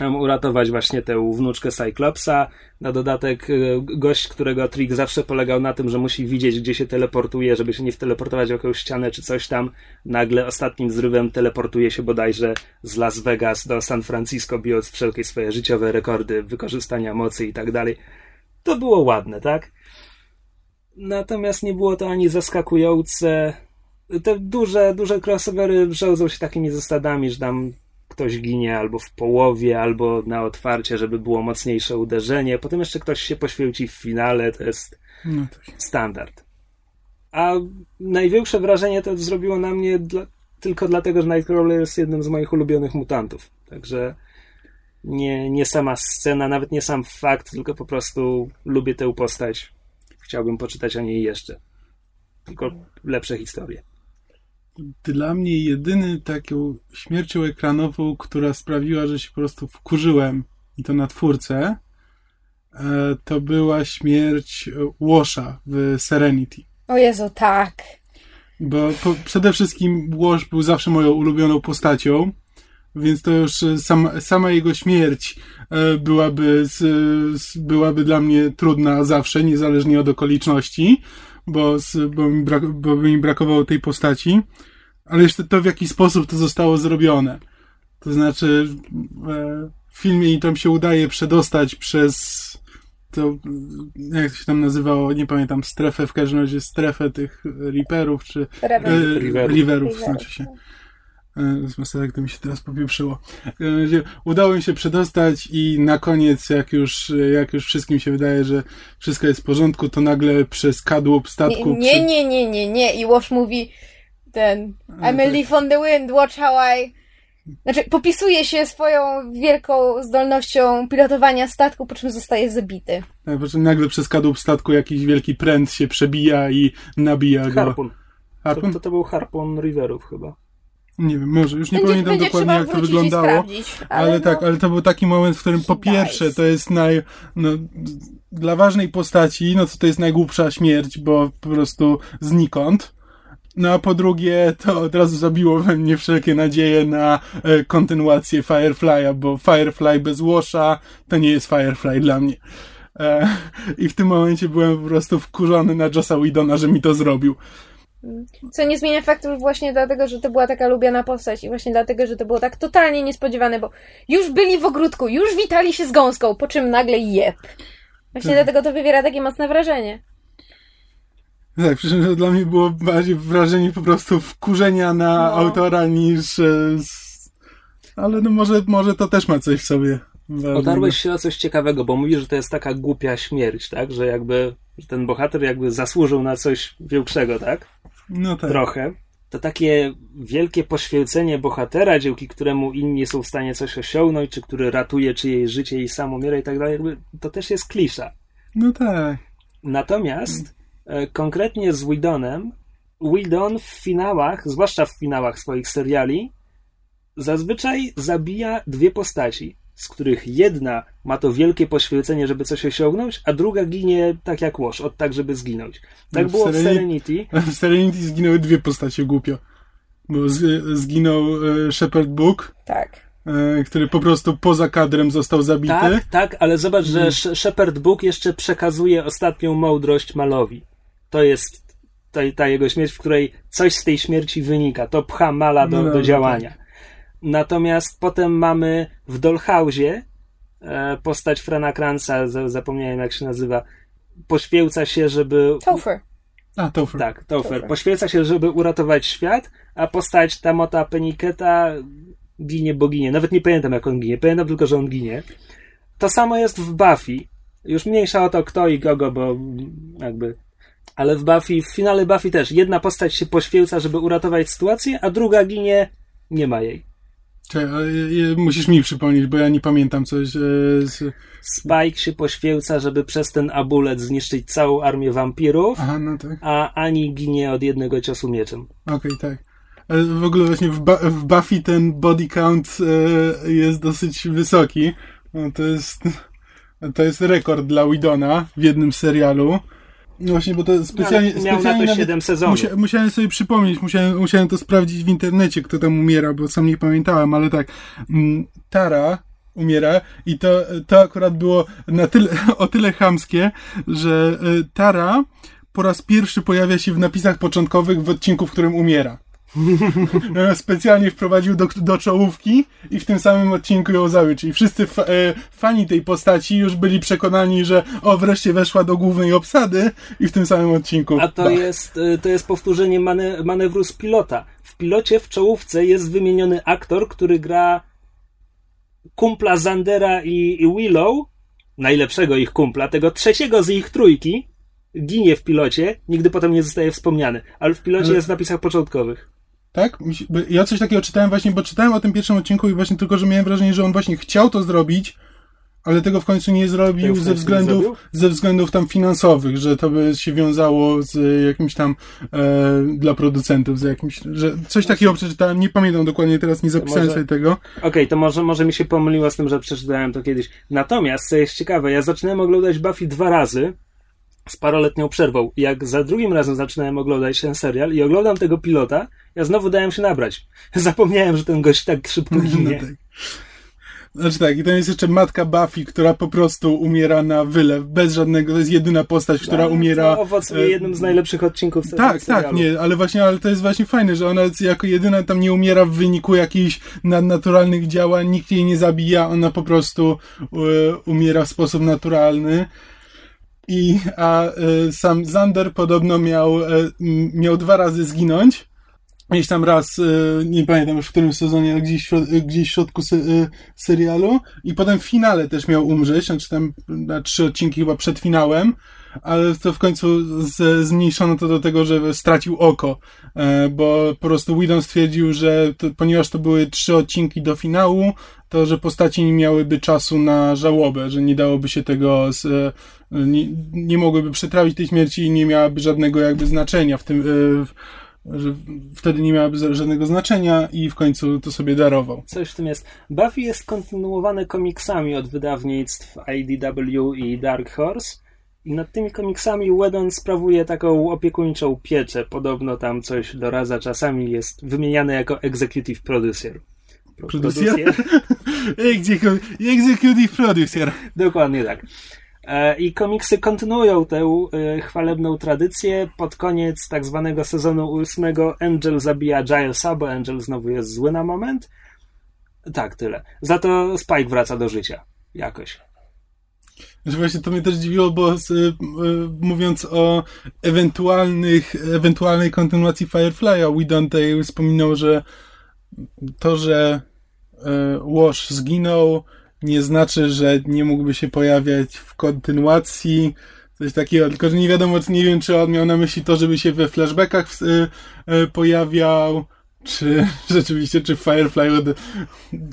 uratować właśnie tę wnuczkę Cyclopsa. Na dodatek y, gość, którego trik zawsze polegał na tym, że musi widzieć, gdzie się teleportuje, żeby się nie wteleportować w jakąś ścianę czy coś tam. Nagle ostatnim zrywem teleportuje się bodajże z Las Vegas do San Francisco, bijąc wszelkie swoje życiowe rekordy wykorzystania mocy i tak dalej. To było ładne, tak? Natomiast nie było to ani zaskakujące. Te duże, duże crossovery rządzą się takimi zasadami, że tam ktoś ginie albo w połowie, albo na otwarcie, żeby było mocniejsze uderzenie. Potem jeszcze ktoś się poświęci w finale, to jest No tak. standard. A największe wrażenie to zrobiło na mnie dla, tylko dlatego, że Nightcrawler jest jednym z moich ulubionych mutantów. Także nie, nie sama scena, nawet nie sam fakt, tylko po prostu lubię tę postać. Chciałbym poczytać o niej jeszcze. Tylko lepsze historie. Dla mnie jedyny taką śmiercią ekranową, która sprawiła, że się po prostu wkurzyłem i to na twórcę, e, to była śmierć Washa w Serenity. O Jezu, tak. Bo po, przede wszystkim Wash był zawsze moją ulubioną postacią, więc to już e, sama, jego śmierć e, byłaby, byłaby dla mnie trudna zawsze, niezależnie od okoliczności, bo, bo, mi brak, bo mi brakowało tej postaci. Ale jeszcze to, w jaki sposób to zostało zrobione. To znaczy, e, w filmie im tam się udaje przedostać przez to, jak to się tam nazywało, nie pamiętam, strefę, w każdym razie strefę tych Reaperów, czy Reven. e, Riverów. Riverów, znaczy się. E, Z maserek to mi się teraz popieprzyło. W każdym razie Udało mi się przedostać i na koniec, jak już, jak już wszystkim się wydaje, że wszystko jest w porządku, to nagle przez kadłub statku... Nie, nie, nie, nie, nie, nie. I Wash mówi ten I'm a tak. leaf on the wind, watch how I... Znaczy, popisuje się swoją wielką zdolnością pilotowania statku, po czym zostaje zabity. Tak, po czym nagle przez kadłub statku jakiś wielki pręt się przebija i nabija go. Harpun. To, Harpun? to, to był harpun Riverów chyba. Nie wiem, może, już nie będzie pamiętam będzie dokładnie jak to wyglądało. Ale, Ale no, tak, ale to był taki moment, w którym po pierwsze to jest naj... No, dla ważnej postaci, no to to jest najgłupsza śmierć, bo po prostu znikąd. No a po drugie, to od razu zabiło we mnie wszelkie nadzieje na e, kontynuację Firefly'a, bo Firefly bez Washa to nie jest Firefly dla mnie. E, I w tym momencie byłem po prostu wkurzony na Jossa Whedona, że mi to zrobił. Co nie zmienia faktu, właśnie dlatego, że to była taka lubiana postać i właśnie dlatego, że to było tak totalnie niespodziewane, bo już byli w ogródku, już witali się z gąską, po czym nagle jeb. Właśnie Tak. dlatego to wywiera takie mocne wrażenie. Tak, przy czym dla mnie było bardziej wrażenie po prostu wkurzenia na No. autora niż... e. Ale no może, może to też ma coś w sobie. Otarłeś się o coś ciekawego, bo mówisz, że to jest taka głupia śmierć, tak? Że jakby że ten bohater jakby zasłużył na coś większego, tak? No tak. Trochę. To takie wielkie poświęcenie bohatera, dzięki któremu inni są w stanie coś osiągnąć, czy który ratuje czyjeś życie i sam umiera i tak dalej, jakby to też jest klisza. No tak. Natomiast konkretnie z Whedonem, Whedon w finałach, zwłaszcza w finałach swoich seriali, zazwyczaj zabija dwie postaci, z których jedna ma to wielkie poświęcenie, żeby coś osiągnąć, a druga ginie tak jak łoż, od tak, żeby zginąć. Tak No, było w Sereni- Serenity. W Serenity zginęły dwie postacie głupio. Bo z, zginął e, Shepard Book, Tak. e, który po prostu poza kadrem został zabity. Tak, tak, ale zobacz, że Mm. Sh- Shepard Book jeszcze przekazuje ostatnią mądrość Malowi. To jest ta, ta jego śmierć, w której coś z tej śmierci wynika. To pcha Mala do, No do dobra, działania. Natomiast potem mamy w Dollhouse'ie e, postać Frana Kranza, za- zapomniałem jak się nazywa, poświęca się, żeby... Topher. A, tak. Tak, Topher. Topher. Poświęca się, żeby uratować świat, a postać Tamota Peniketa ginie, bo ginie. Nawet nie pamiętam, jak on ginie. Pamiętam tylko, że on ginie. To samo jest w Buffy. Już mniejsza o to, kto i kogo, bo jakby... Ale w Buffy, w finale Buffy też jedna postać się poświęca, żeby uratować sytuację, a druga ginie, nie ma jej. Czekaj, musisz mi przypomnieć, bo ja nie pamiętam coś e, z... Spike się poświęca, żeby przez ten abulet zniszczyć całą armię wampirów, Aha, no tak. a Ani ginie od jednego ciosu mieczem. Okej, tak. Ale w ogóle właśnie w, ba- w Buffy ten body count e, jest dosyć wysoki. No, to jest to jest rekord dla Widona w jednym serialu. No właśnie, bo to specjalnie... Ale miał na specjalnie to nawet- 7 sezonów. Musia, musiałem sobie przypomnieć, musiałem, musiałem to sprawdzić w internecie, kto tam umiera, bo sam nie pamiętałem, ale tak. mm, Tara umiera i to, to akurat było na tyle, o tyle chamskie, że y, Tara po raz pierwszy pojawia się w napisach początkowych w odcinku, w którym umiera. Specjalnie wprowadził do, do czołówki i w tym samym odcinku ją zabił. Czyli wszyscy fa- e, fani tej postaci już byli przekonani, że o, wreszcie weszła do głównej obsady i w tym samym odcinku. A to bach. jest, y, to jest powtórzenie mane, manewru z pilota. W pilocie w czołówce jest wymieniony aktor, który gra kumpla Zandera i, i Willow, najlepszego ich kumpla, tego trzeciego z ich trójki, ginie w pilocie, nigdy potem nie zostaje wspomniany, ale w pilocie Ale- jest w napisach początkowych. Tak? Ja coś takiego czytałem właśnie, bo czytałem o tym pierwszym odcinku i właśnie tylko, że miałem wrażenie, że on właśnie chciał to zrobić, ale tego w końcu nie zrobił końcu ze względów, zrobił? ze względów tam finansowych, że to by się wiązało z jakimś tam e, dla producentów, z jakimś, że coś takiego przeczytałem, nie pamiętam dokładnie teraz, nie zapisałem może- sobie tego. Okej, to może, może mi się pomyliło z tym, że przeczytałem to kiedyś. Natomiast, co jest ciekawe, ja zaczynałem oglądać Buffy dwa razy z paroletnią przerwą. Jak za drugim razem zaczynałem oglądać ten serial i oglądam tego pilota, ja znowu dałem się nabrać. Zapomniałem, że ten gość tak szybko No ginie. tak. Znaczy tak, i to jest jeszcze matka Buffy, która po prostu umiera na wylew, bez żadnego, to jest jedyna postać, która Ale umiera... To owocuje jednym z najlepszych odcinków se- Tak, serialu. tak, nie, ale właśnie, ale to jest właśnie fajne, że ona jako jedyna tam nie umiera w wyniku jakichś nadnaturalnych działań, nikt jej nie zabija, ona po prostu e, umiera w sposób naturalny. I, a y, sam Zander podobno miał, y, miał dwa razy zginąć. Gdzieś tam raz, y, nie pamiętam już w którym sezonie, gdzieś, gdzieś w środku serialu. I potem w finale też miał umrzeć, znaczy tam na trzy odcinki chyba przed finałem ale to w końcu z, zmniejszono to do tego, że stracił oko, e, bo po prostu Whedon stwierdził, że to, ponieważ to były trzy odcinki do finału, to że postaci nie miałyby czasu na żałobę, że nie dałoby się tego, z, nie, nie mogłyby przetrawić tej śmierci i nie miałaby żadnego jakby znaczenia w tym, e, że wtedy nie miałaby żadnego znaczenia i w końcu to sobie darował. Coś w tym jest. Buffy jest kontynuowane komiksami od wydawnictw IDW i Dark Horse i nad tymi komiksami Whedon sprawuje taką opiekuńczą pieczę. Podobno tam coś doradza. Czasami jest wymieniany jako executive producer. Producer? executive producer. Dokładnie tak. E, I komiksy kontynuują tę e, chwalebną tradycję. Pod koniec tak zwanego sezonu ósmego Angel zabija Gilesa, bo Angel znowu jest zły na moment. Tak, tyle. Za to Spike wraca do życia. Jakoś. Że właśnie to mnie też dziwiło, bo z, y, y, mówiąc o ewentualnych, ewentualnej kontynuacji Firefly'a, tutaj wspominał, że to, że y, Wash zginął, nie znaczy, że nie mógłby się pojawiać w kontynuacji, coś takiego, tylko że nie wiadomo, nie wiem, czy on miał na myśli to, żeby się we flashbackach pojawiał, czy rzeczywiście, czy Firefly od,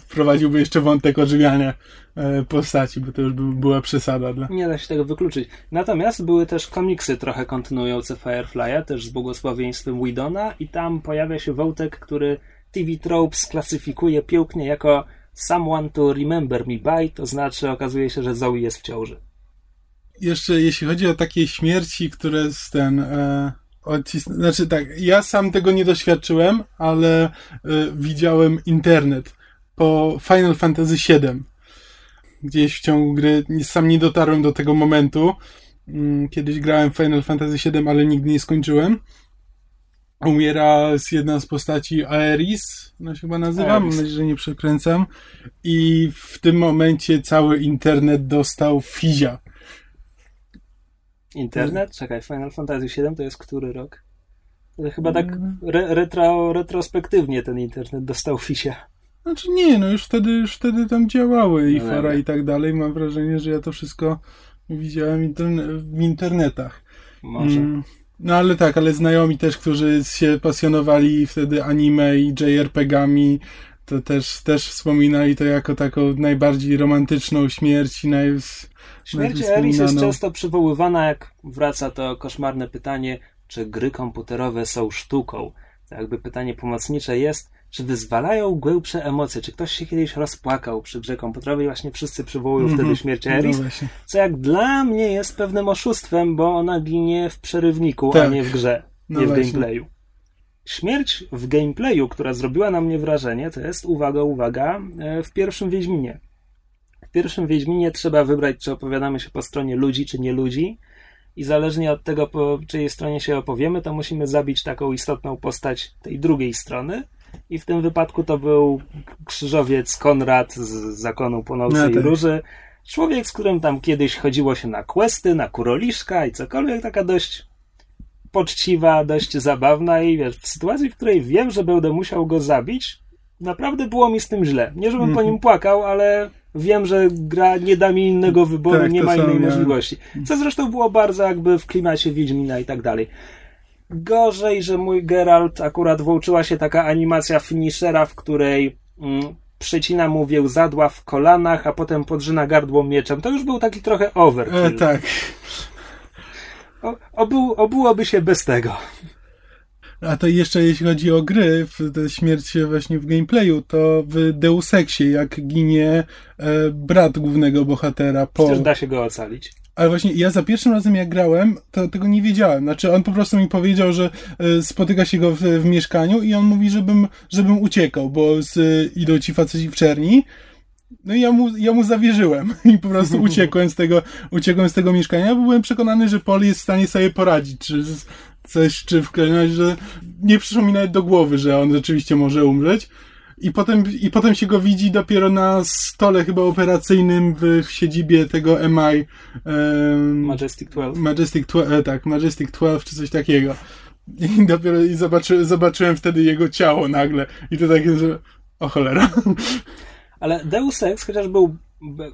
prowadziłby jeszcze wątek ożywiania e, postaci, bo to już by była przesada. Dla... Nie da się tego wykluczyć. Natomiast były też komiksy trochę kontynuujące Firefly'a, też z błogosławieństwem Widona i tam pojawia się wątek, który TV Tropes klasyfikuje pięknie jako Someone to Remember Me By, to znaczy okazuje się, że Zoe jest w ciąży. Jeszcze jeśli chodzi o takie śmierci, które z ten... E. Znaczy tak, ja sam tego nie doświadczyłem, ale y, widziałem internet po Final Fantasy VII. Gdzieś w ciągu gry, sam nie dotarłem do tego momentu. Mm, kiedyś grałem Final Fantasy VII, ale nigdy nie skończyłem. Umiera z jedna z postaci Aeris, no się chyba nazywa, mam nadzieję, że nie przekręcam. I w tym momencie cały internet dostał fizia Internet? Czekaj, Final Fantasy VII to jest który rok? To chyba tak re, retro, retrospektywnie ten internet dostał fisia. Znaczy nie, no już wtedy, już wtedy tam działały i no fara i tak dalej. Mam wrażenie, że ja to wszystko widziałem interne w internetach. Może. Mm, no ale tak, ale znajomi też, którzy się pasjonowali wtedy anime i JRPG-ami, to też, też wspominali to jako taką najbardziej romantyczną śmierć i naj, Śmierć Eris jest często przywoływana, jak wraca to koszmarne pytanie, czy gry komputerowe są sztuką. To jakby pytanie pomocnicze jest, czy wyzwalają głębsze emocje, czy ktoś się kiedyś rozpłakał przy grze komputerowej, właśnie wszyscy przywołują mm -hmm. wtedy śmierć no Eris, no co jak dla mnie jest pewnym oszustwem, bo ona ginie w przerywniku, tak. a nie w grze, no nie w gameplayu. Śmierć w gameplayu, która zrobiła na mnie wrażenie, to jest, uwaga, uwaga, e, w pierwszym Wiedźminie. W pierwszym Wiedźminie trzeba wybrać, czy opowiadamy się po stronie ludzi, czy nie ludzi. I zależnie od tego, po czyjej stronie się opowiemy, to musimy zabić taką istotną postać tej drugiej strony. I w tym wypadku to był krzyżowiec Konrad z zakonu Północnej no, tak. Róży. Człowiek, z którym tam kiedyś chodziło się na questy, na kuroliszka i cokolwiek, taka dość poczciwa, dość zabawna i wiesz, w sytuacji, w której wiem, że będę musiał go zabić, naprawdę było mi z tym źle. Nie, żebym mm -hmm. po mhm. nim płakał, ale wiem, że gra nie da mi innego wyboru, tak, nie ma innej możliwości. Co zresztą było bardzo jakby w klimacie Wiedźmina i tak dalej. Gorzej, że mój Geralt akurat włączyła się taka animacja finishera, w której mm, przecina mu zadła w kolanach, a potem podrzyna gardło mieczem. To już był taki trochę overkill. E, tak. O, obył, obyłoby się bez tego. A to jeszcze jeśli chodzi o gry, w, śmierć właśnie w gameplayu, to w Deus Exie, jak ginie e, brat głównego bohatera. Po... Przecież da się go ocalić. Ale właśnie ja za pierwszym razem jak grałem, to tego nie wiedziałem. Znaczy on po prostu mi powiedział, że e, spotyka się go w, w, mieszkaniu i on mówi, żebym, żebym uciekał, bo z, idą ci faceci w czerni. No i ja mu, ja mu zawierzyłem i po prostu uciekłem z tego, uciekłem z tego mieszkania, bo byłem przekonany, że Pol jest w stanie sobie poradzić, czy coś, czy w każdym razie, że nie przyszło mi nawet do głowy, że on rzeczywiście może umrzeć. I potem, i potem się go widzi dopiero na stole chyba operacyjnym w, w siedzibie tego MI. Um, Majestic 12. Majestic 12, tak, Majestic 12 czy coś takiego. I dopiero i zobaczy, zobaczyłem wtedy jego ciało nagle. I to takie, że o cholera. Ale Deus Ex, chociaż był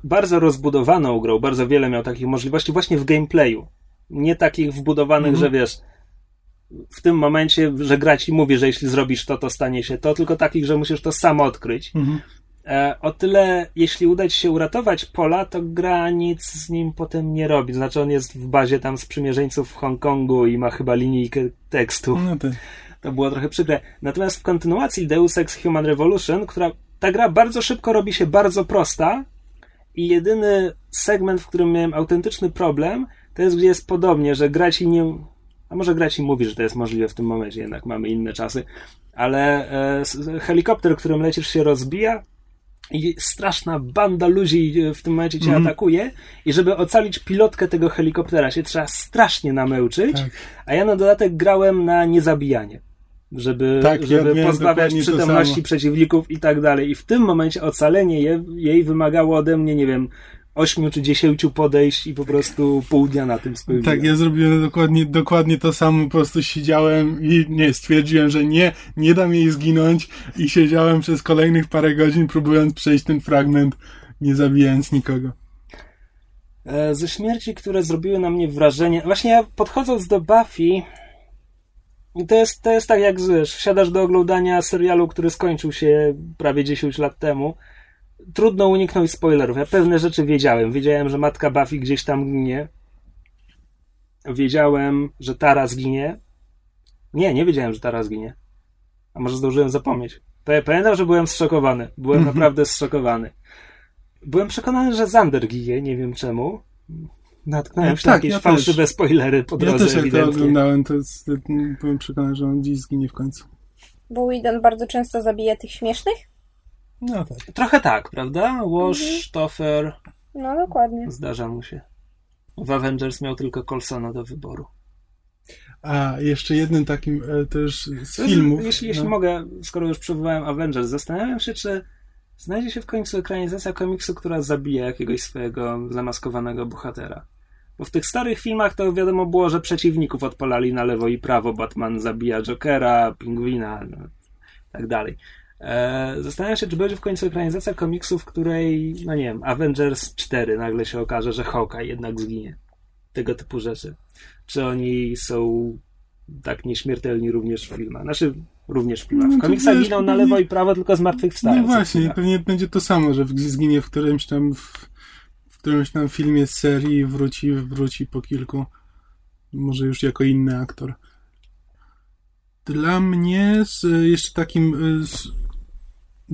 bardzo rozbudowaną grą, bardzo wiele miał takich możliwości właśnie w gameplayu. Nie takich wbudowanych, mm -hmm. że wiesz, w tym momencie, że gra ci mówi, że jeśli zrobisz to, to stanie się to, tylko takich, że musisz to sam odkryć. Mhm. E, o tyle, jeśli uda ci się uratować Pola, to gra nic z nim potem nie robi. Znaczy, on jest w bazie tam sprzymierzeńców w Hongkongu i ma chyba linijkę tekstu. No to... to było trochę przykre. Natomiast w kontynuacji Deus Ex Human Revolution, która ta gra bardzo szybko robi się bardzo prosta i jedyny segment, w którym miałem autentyczny problem, to jest, gdzie jest podobnie, że gra ci nie, a może grać i mówi, że to jest możliwe w tym momencie, jednak mamy inne czasy, ale e, helikopter, którym lecisz się rozbija i straszna banda ludzi e, w tym momencie cię mm. atakuje i żeby ocalić pilotkę tego helikoptera się trzeba strasznie namęczyć, tak. a ja na dodatek grałem na niezabijanie żeby, tak, żeby ja pozbawiać przytomności przeciwników i tak dalej. I w tym momencie ocalenie je, jej wymagało ode mnie, nie wiem, ośmiu czy dziesięciu podejść i po prostu pół dnia na tym spędziłem. Tak, ja zrobiłem dokładnie, dokładnie to samo, po prostu siedziałem i nie, stwierdziłem, że nie, nie dam jej zginąć i siedziałem przez kolejnych parę godzin próbując przejść ten fragment, nie zabijając nikogo. E, ze śmierci, które zrobiły na mnie wrażenie, właśnie ja podchodząc do Buffy, to jest, to jest tak jak wiesz, wsiadasz do oglądania serialu, który skończył się prawie 10 lat temu, trudno uniknąć spoilerów. Ja pewne rzeczy wiedziałem. Wiedziałem, że matka Buffy gdzieś tam ginie. Wiedziałem, że Tara zginie. Nie, nie wiedziałem, że Tara zginie. A może zdążyłem zapomnieć. Pamiętam, że byłem zszokowany. Byłem mhm. naprawdę zszokowany. Byłem przekonany, że Zander ginie, nie wiem czemu. Natknąłem się tak, na jakieś ja fałszywe też. spoilery po drodze, Ja też jak to oglądałem, to jest, byłem przekonany, że on dziś zginie w końcu. Bo Whedon bardzo często zabija tych śmiesznych? No tak. Trochę tak, prawda? Wash, mhm. Toffer. No dokładnie. Zdarza mu się. W Avengers miał tylko Colsona do wyboru. A, jeszcze jednym takim e, też z filmów. Jeśli, no. jeśli mogę, skoro już przywołałem Avengers, zastanawiam się, czy znajdzie się w końcu ekranizacja komiksu, która zabija jakiegoś swojego zamaskowanego bohatera. Bo w tych starych filmach to wiadomo było, że przeciwników odpalali na lewo i prawo. Batman zabija Jokera, Pingwina, no, tak dalej. E, zastanawiam się, czy będzie w końcu ekranizacja komiksu, w której, no nie wiem, Avengers 4 nagle się okaże, że Hawkeye jednak zginie. Tego typu rzeczy. Czy oni są tak nieśmiertelni również w filmach? Znaczy, również w filmach. W no komiksach giną na lewo i prawo, tylko zmartwychwstają. No właśnie, pewnie będzie to samo, że zginie w którymś tam w, w którymś tam filmie z serii wróci, wróci po kilku. Może już jako inny aktor. Dla mnie z, jeszcze takim z,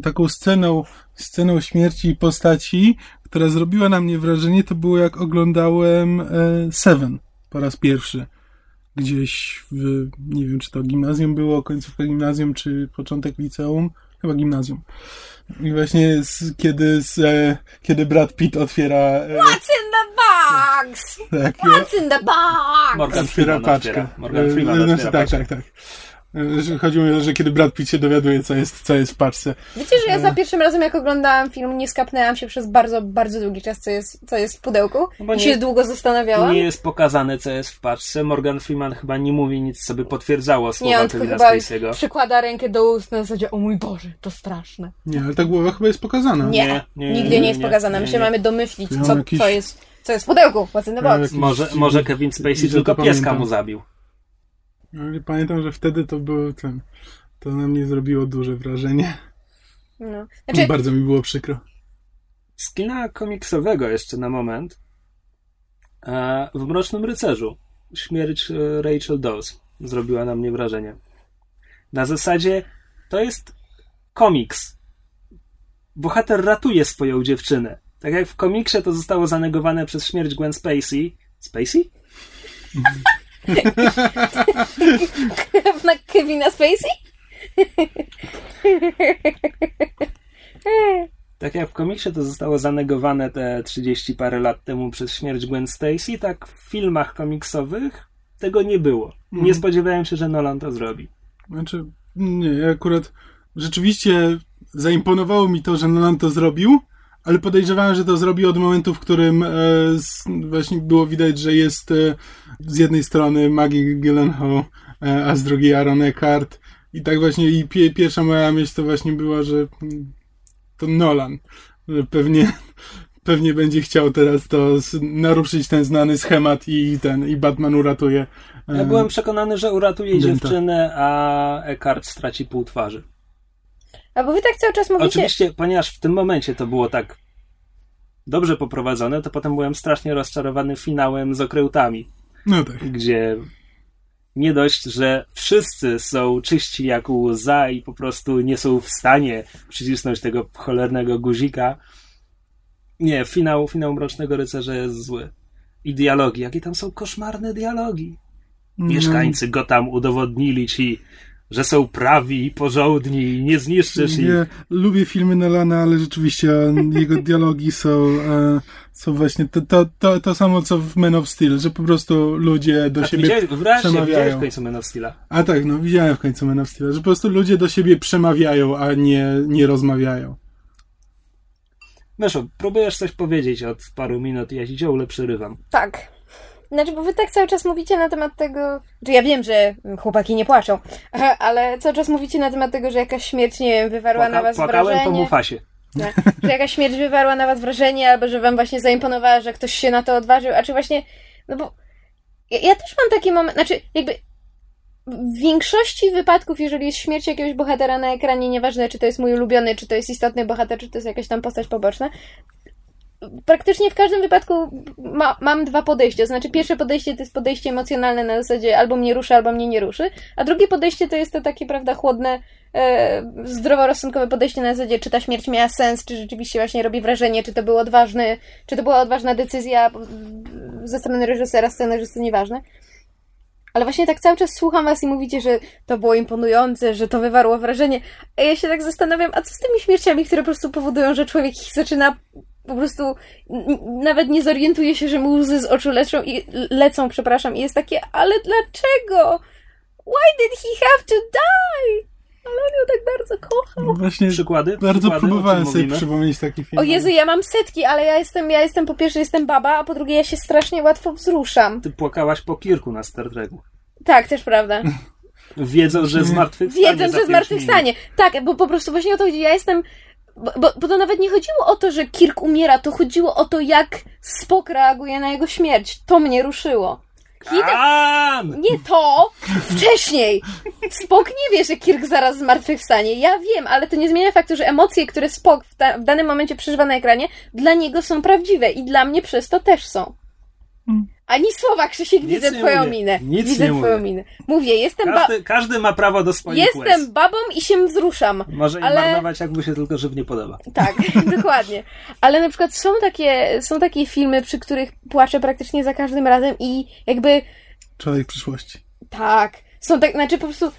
taką sceną, sceną śmierci postaci, która zrobiła na mnie wrażenie, to było jak oglądałem e, Seven po raz pierwszy. Gdzieś w, nie wiem, czy to gimnazjum było, końcówka gimnazjum, czy początek liceum. Chyba gimnazjum. I właśnie z, kiedy, z, e, kiedy Brad Pitt otwiera... E, What's in the box? Tak, What's in the box? Morgan otwiera paczkę. Morgan Freeman e, znaczy, tak, tak, tak. Chodzi mi o to, że kiedy Brad Pitt się dowiaduje, co jest, co jest w paczce. Wiecie, że ja za pierwszym razem, jak oglądałam film, nie skapnęłam się przez bardzo, bardzo długi czas, co jest, co jest w pudełku. No bo I się długo zastanawiałam. Nie jest pokazane, co jest w paczce. Morgan Freeman chyba nie mówi nic, co by potwierdzało słowa nie, on Kevina Spacey'ego. przykłada rękę do ust na zasadzie, o mój Boże, to straszne. Nie, ale ta głowa chyba jest pokazana. Nie, nie, nie nigdy nie, nie jest pokazana. My się mamy domyślić, co, jakiś... co jest co jest w pudełku, in the box. Może, może Kevin Spacey tylko pieska mu zabił. Ale pamiętam, że wtedy to było ten. To na mnie zrobiło duże wrażenie. No. Znaczy... Bardzo mi było przykro. Z kina komiksowego jeszcze na moment. E, w Mrocznym Rycerzu śmierć e, Rachel Dawes zrobiła na mnie wrażenie. Na zasadzie to jest komiks. Bohater ratuje swoją dziewczynę. Tak jak w komiksie to zostało zanegowane przez śmierć Gwen Spacey. Spacey? Na Kevina Spacey? Tak jak w komiksie to zostało zanegowane te 30 parę lat temu przez śmierć Gwen Stacy, tak w filmach komiksowych tego nie było. Nie mhm. spodziewałem się, że Nolan to zrobi. Znaczy, nie, akurat rzeczywiście zaimponowało mi to, że Nolan to zrobił, ale podejrzewałem, że to zrobił od momentu, w którym e, właśnie było widać, że jest e, z jednej strony Maggie Gyllenhaal, e, a z drugiej Aaron Eckhart. I tak właśnie i pie, pierwsza moja myśl to właśnie była, że mm, to Nolan. Że pewnie, pewnie będzie chciał teraz to naruszyć ten znany schemat i ten, i Batman uratuje. e, Ja byłem przekonany, że uratuje dziewczynę, a Eckhart straci pół twarzy. A bo wy tak cały czas mówicie... Oczywiście, ponieważ w tym momencie to było tak dobrze poprowadzone, to potem byłem strasznie rozczarowany finałem z okrętami, No tak. gdzie nie dość, że wszyscy są czyści jak łza i po prostu nie są w stanie przycisnąć tego cholernego guzika. Nie, finał, finał Mrocznego Rycerza jest zły. I dialogi, jakie tam są koszmarne dialogi. Mieszkańcy go tam udowodnili ci, że są prawi i porządni i nie zniszczysz ich. Ja lubię filmy Nolana, ale rzeczywiście jego dialogi są, e, są właśnie to, to, to, to samo co w Man of Steel, że po prostu ludzie do A ty siebie widziałeś, wreszcie widziałeś przemawiają. w końcu Man of Steela. A tak, no widziałem w końcu Man of Steel, że po prostu ludzie do siebie przemawiają, a nie, nie rozmawiają. Myszu, próbujesz coś powiedzieć od paru minut i ja ci ciągle przerywam. Tak. Znaczy, bo wy tak cały czas mówicie na temat tego. Że ja wiem, że chłopaki nie płaczą, ale cały czas mówicie na temat tego, że jakaś śmierć, nie wiem, wywarła na was płakałem po wrażenie. Mufasie. Tak, że jakaś śmierć wywarła na was wrażenie, albo że wam właśnie zaimponowała, że ktoś się na to odważył, a czy właśnie. No bo. Ja, ja też mam taki moment. Znaczy, jakby. W większości wypadków, jeżeli jest śmierć jakiegoś bohatera na ekranie, nieważne czy to jest mój ulubiony, czy to jest istotny bohater, czy to jest jakaś tam postać poboczna, praktycznie w każdym wypadku ma, mam dwa podejścia. Znaczy, pierwsze podejście to jest podejście emocjonalne na zasadzie albo mnie ruszy, albo mnie nie ruszy, a drugie podejście to jest to takie, prawda, chłodne, e, zdroworozsądkowe podejście na zasadzie, czy ta śmierć miała sens, czy rzeczywiście właśnie robi wrażenie, czy to był odważny, czy to była odważna decyzja ze strony reżysera, scenarzysty, nieważne. Ale właśnie tak cały czas słucham was i mówicie, że to było imponujące, że to wywarło wrażenie. A ja się tak zastanawiam, a co z tymi śmierciami, które po prostu powodują, że człowiek ich zaczyna po prostu nawet nie zorientuje się, że mu łzy z oczu lecą i lecą, przepraszam, i jest takie, ale dlaczego? Why did he have to die? Ale on ją tak bardzo kochał. Właśnie Przykłady? bardzo Przykłady, próbowałem sobie mówimy? przypomnieć taki film. O Jezu, ja mam setki, ale ja jestem, ja jestem po pierwsze jestem baba, a po drugie ja się strasznie łatwo wzruszam. Ty płakałaś po Kirku na Star Treku. Tak, też prawda. Wiedząc, że zmartwychwstanie Wiedząc, że zmartwychwstanie. Tak, bo po prostu właśnie o to chodzi. Ja jestem. Bo, bo, bo to nawet nie chodziło o to, że Kirk umiera, to chodziło o to, jak Spock reaguje na jego śmierć. To mnie ruszyło. An! nie to! Wcześniej! Spock nie wie, że Kirk zaraz zmartwychwstanie. Ja wiem, ale to nie zmienia faktu, że emocje, które Spock w, ta, w danym momencie przeżywa na ekranie, dla niego są prawdziwe i dla mnie przez to też są. Ani słowa, Krzysiek, Nic widzę twoją mówię. minę. Nic widzę nie twoją mówię. minę. Mówię, jestem, ba- Każdy, każdy ma prawo do swoich jestem łez. babą i się wzruszam. Może im ale- marnować, jak mu się tylko żywnie podoba. Tak, dokładnie. Ale na przykład są takie, są takie filmy, przy których płaczę praktycznie za każdym razem i jakby Człowiek przyszłości. tak, są tak, znaczy po prostu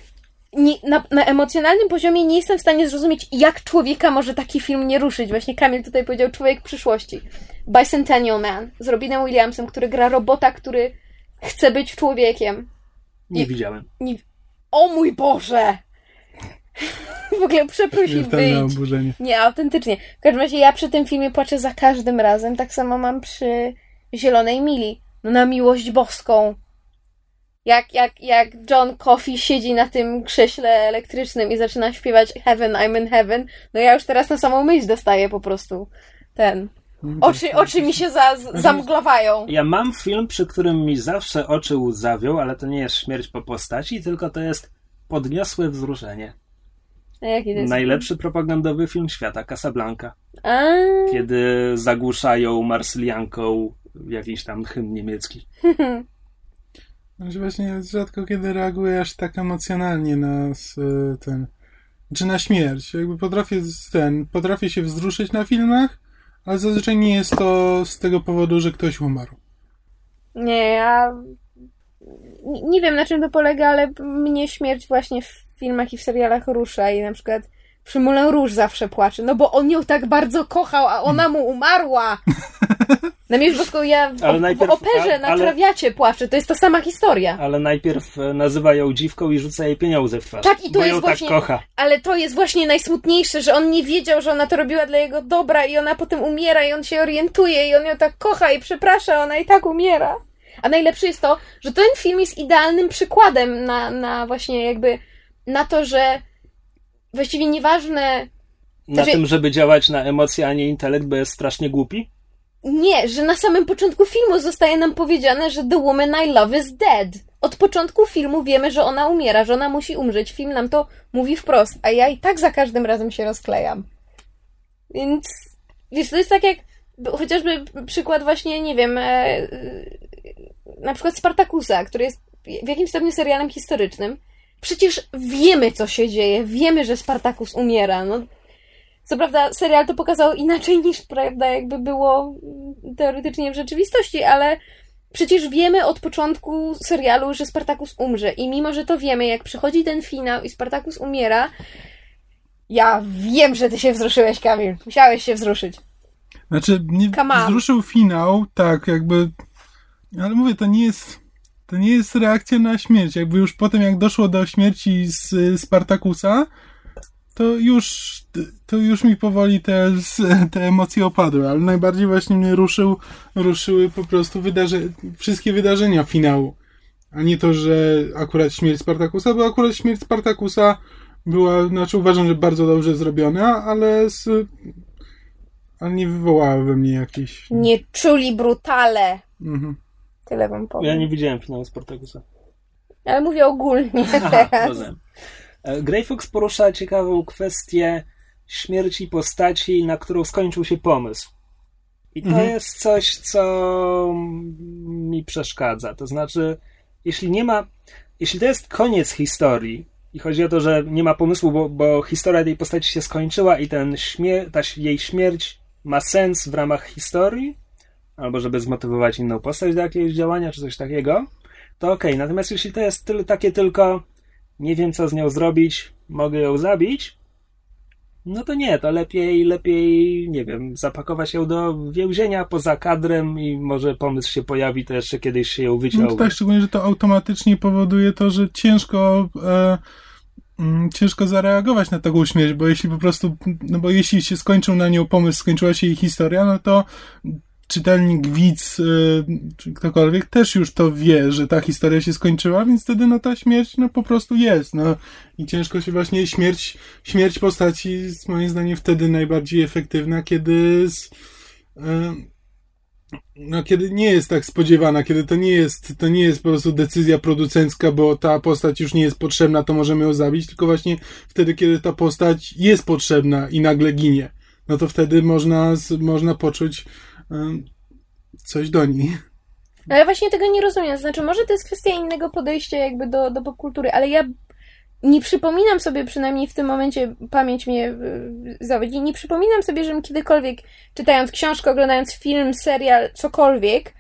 nie, na, na emocjonalnym poziomie nie jestem w stanie zrozumieć, jak człowieka może taki film nie ruszyć. Właśnie Kamil tutaj powiedział Człowiek przyszłości. Bicentennial Man z Robinem Williamsem, który gra robota, który chce być człowiekiem. Nie I- widziałem. Nie... O mój Boże! W ogóle przeprosi oburzenie. Nie, autentycznie. W każdym razie ja przy tym filmie płaczę za każdym razem. Tak samo mam przy Zielonej Mili. No na miłość boską. Jak, jak, jak John Coffey siedzi na tym krześle elektrycznym i zaczyna śpiewać Heaven, I'm in Heaven, no ja już teraz na samą myśl dostaję po prostu ten. Oczy, oczy mi się za, zamglowają. Ja mam film, przy którym mi zawsze oczy łzawią, ale to nie jest śmierć po postaci, tylko to jest podniosłe wzruszenie. Najlepszy propagandowy film świata, Casablanca. A, Kiedy zagłuszają Marsylianką jakiś tam hymn niemiecki. Znaczy właśnie rzadko kiedy reaguję aż tak emocjonalnie na s- ten, czy na śmierć. Jakby potrafię ten, potrafię się wzruszyć na filmach, ale zazwyczaj nie jest to z tego powodu, że ktoś umarł. Nie, ja nie wiem na czym to polega, ale mnie śmierć właśnie w filmach i w serialach rusza i na przykład przy Moulin Rouge zawsze płacze, no bo on ją tak bardzo kochał, a ona mu umarła. Na miłość boską ja w, Ale w najpierw- operze na ale- trawiacie płaszczy, to jest ta sama historia. Ale najpierw e, nazywa ją dziwką i rzuca jej pieniądze w twarz. Tak, i to bo jest ją właśnie- tak kocha. Ale to jest właśnie najsmutniejsze, że on nie wiedział, że ona to robiła dla jego dobra i ona potem umiera i on się orientuje i on ją tak kocha i przeprasza, ona i tak umiera. A najlepsze jest to, że ten film jest idealnym przykładem na, na właśnie jakby na to, że właściwie nieważne Na Znaczy- tym, żeby działać na emocje, a nie intelekt, bo jest strasznie głupi. Nie, że na samym początku filmu zostaje nam powiedziane, że The Woman I Love is dead. Od początku filmu wiemy, że ona umiera, że ona musi umrzeć. Film nam to mówi wprost, a ja i tak za każdym razem się rozklejam. Więc, wiesz, to jest tak jak chociażby przykład właśnie, nie wiem, e, na przykład Spartakusa, który jest w jakimś stopniu serialem historycznym. Przecież wiemy, co się dzieje, wiemy, że Spartakus umiera. No, co prawda, serial to pokazał inaczej niż, prawda, jakby było mm, teoretycznie w rzeczywistości, ale przecież wiemy od początku serialu, że Spartakus umrze. I mimo, że to wiemy, jak przychodzi ten finał i Spartakus umiera, ja wiem, że ty się wzruszyłeś, Kamil. Musiałeś się wzruszyć. Znaczy, nie Come on. wzruszył finał, tak, jakby. Ale mówię, to nie jest. To nie jest reakcja na śmierć. Jakby już potem, jak doszło do śmierci z Spartakusa, to już, to już mi powoli te, te emocje opadły, ale najbardziej właśnie mnie ruszył, ruszyły po prostu wydarze, wszystkie wydarzenia finału. A nie to, że akurat śmierć Spartakusa, bo akurat śmierć Spartakusa była, znaczy uważam, że bardzo dobrze zrobiona, ale z, ale nie wywołała we mnie jakiejś... Nie czuli brutale. Mhm. Tyle wam powiem. Ja nie widziałem finału Spartakusa. Ale mówię ogólnie Aha, teraz. rozumiem. E, Grey Fox porusza ciekawą kwestię śmierci postaci, na którą skończył się pomysł. I to Mhm. jest coś, co mi przeszkadza. To znaczy, jeśli nie ma, jeśli to jest koniec historii i chodzi o to, że nie ma pomysłu, bo, bo historia tej postaci się skończyła i ten śmier- ta, jej śmierć ma sens w ramach historii, albo żeby zmotywować inną postać do jakiegoś działania, czy coś takiego, to okej. Natomiast jeśli to jest tyle, takie tylko nie wiem, co z nią zrobić, mogę ją zabić, no to nie, to lepiej, lepiej, nie wiem, zapakować ją do więzienia poza kadrem i może pomysł się pojawi, to jeszcze kiedyś się ją No wyciągnie. to tak, szczególnie, że to automatycznie powoduje to, że ciężko, e, mm, ciężko zareagować na taką śmierć, bo jeśli po prostu, no bo jeśli się skończył na nią pomysł, skończyła się jej historia, no to czytelnik, widz, e, czy ktokolwiek też już to wie, że ta historia się skończyła, więc wtedy no ta śmierć no po prostu jest, no. I ciężko się właśnie śmierć, śmierć postaci jest moim zdaniem wtedy najbardziej efektywna, kiedy z, e, no, kiedy nie jest tak spodziewana, kiedy to nie jest, to nie jest po prostu decyzja producencka, bo ta postać już nie jest potrzebna, to możemy ją zabić, tylko właśnie wtedy, kiedy ta postać jest potrzebna i nagle ginie, no to wtedy można, można poczuć coś do niej. No ja właśnie tego nie rozumiem. Znaczy, może to jest kwestia innego podejścia jakby do, do popkultury, ale ja nie przypominam sobie, przynajmniej w tym momencie pamięć mnie y, zawodzi, nie przypominam sobie, żebym kiedykolwiek, czytając książkę, oglądając film, serial, cokolwiek,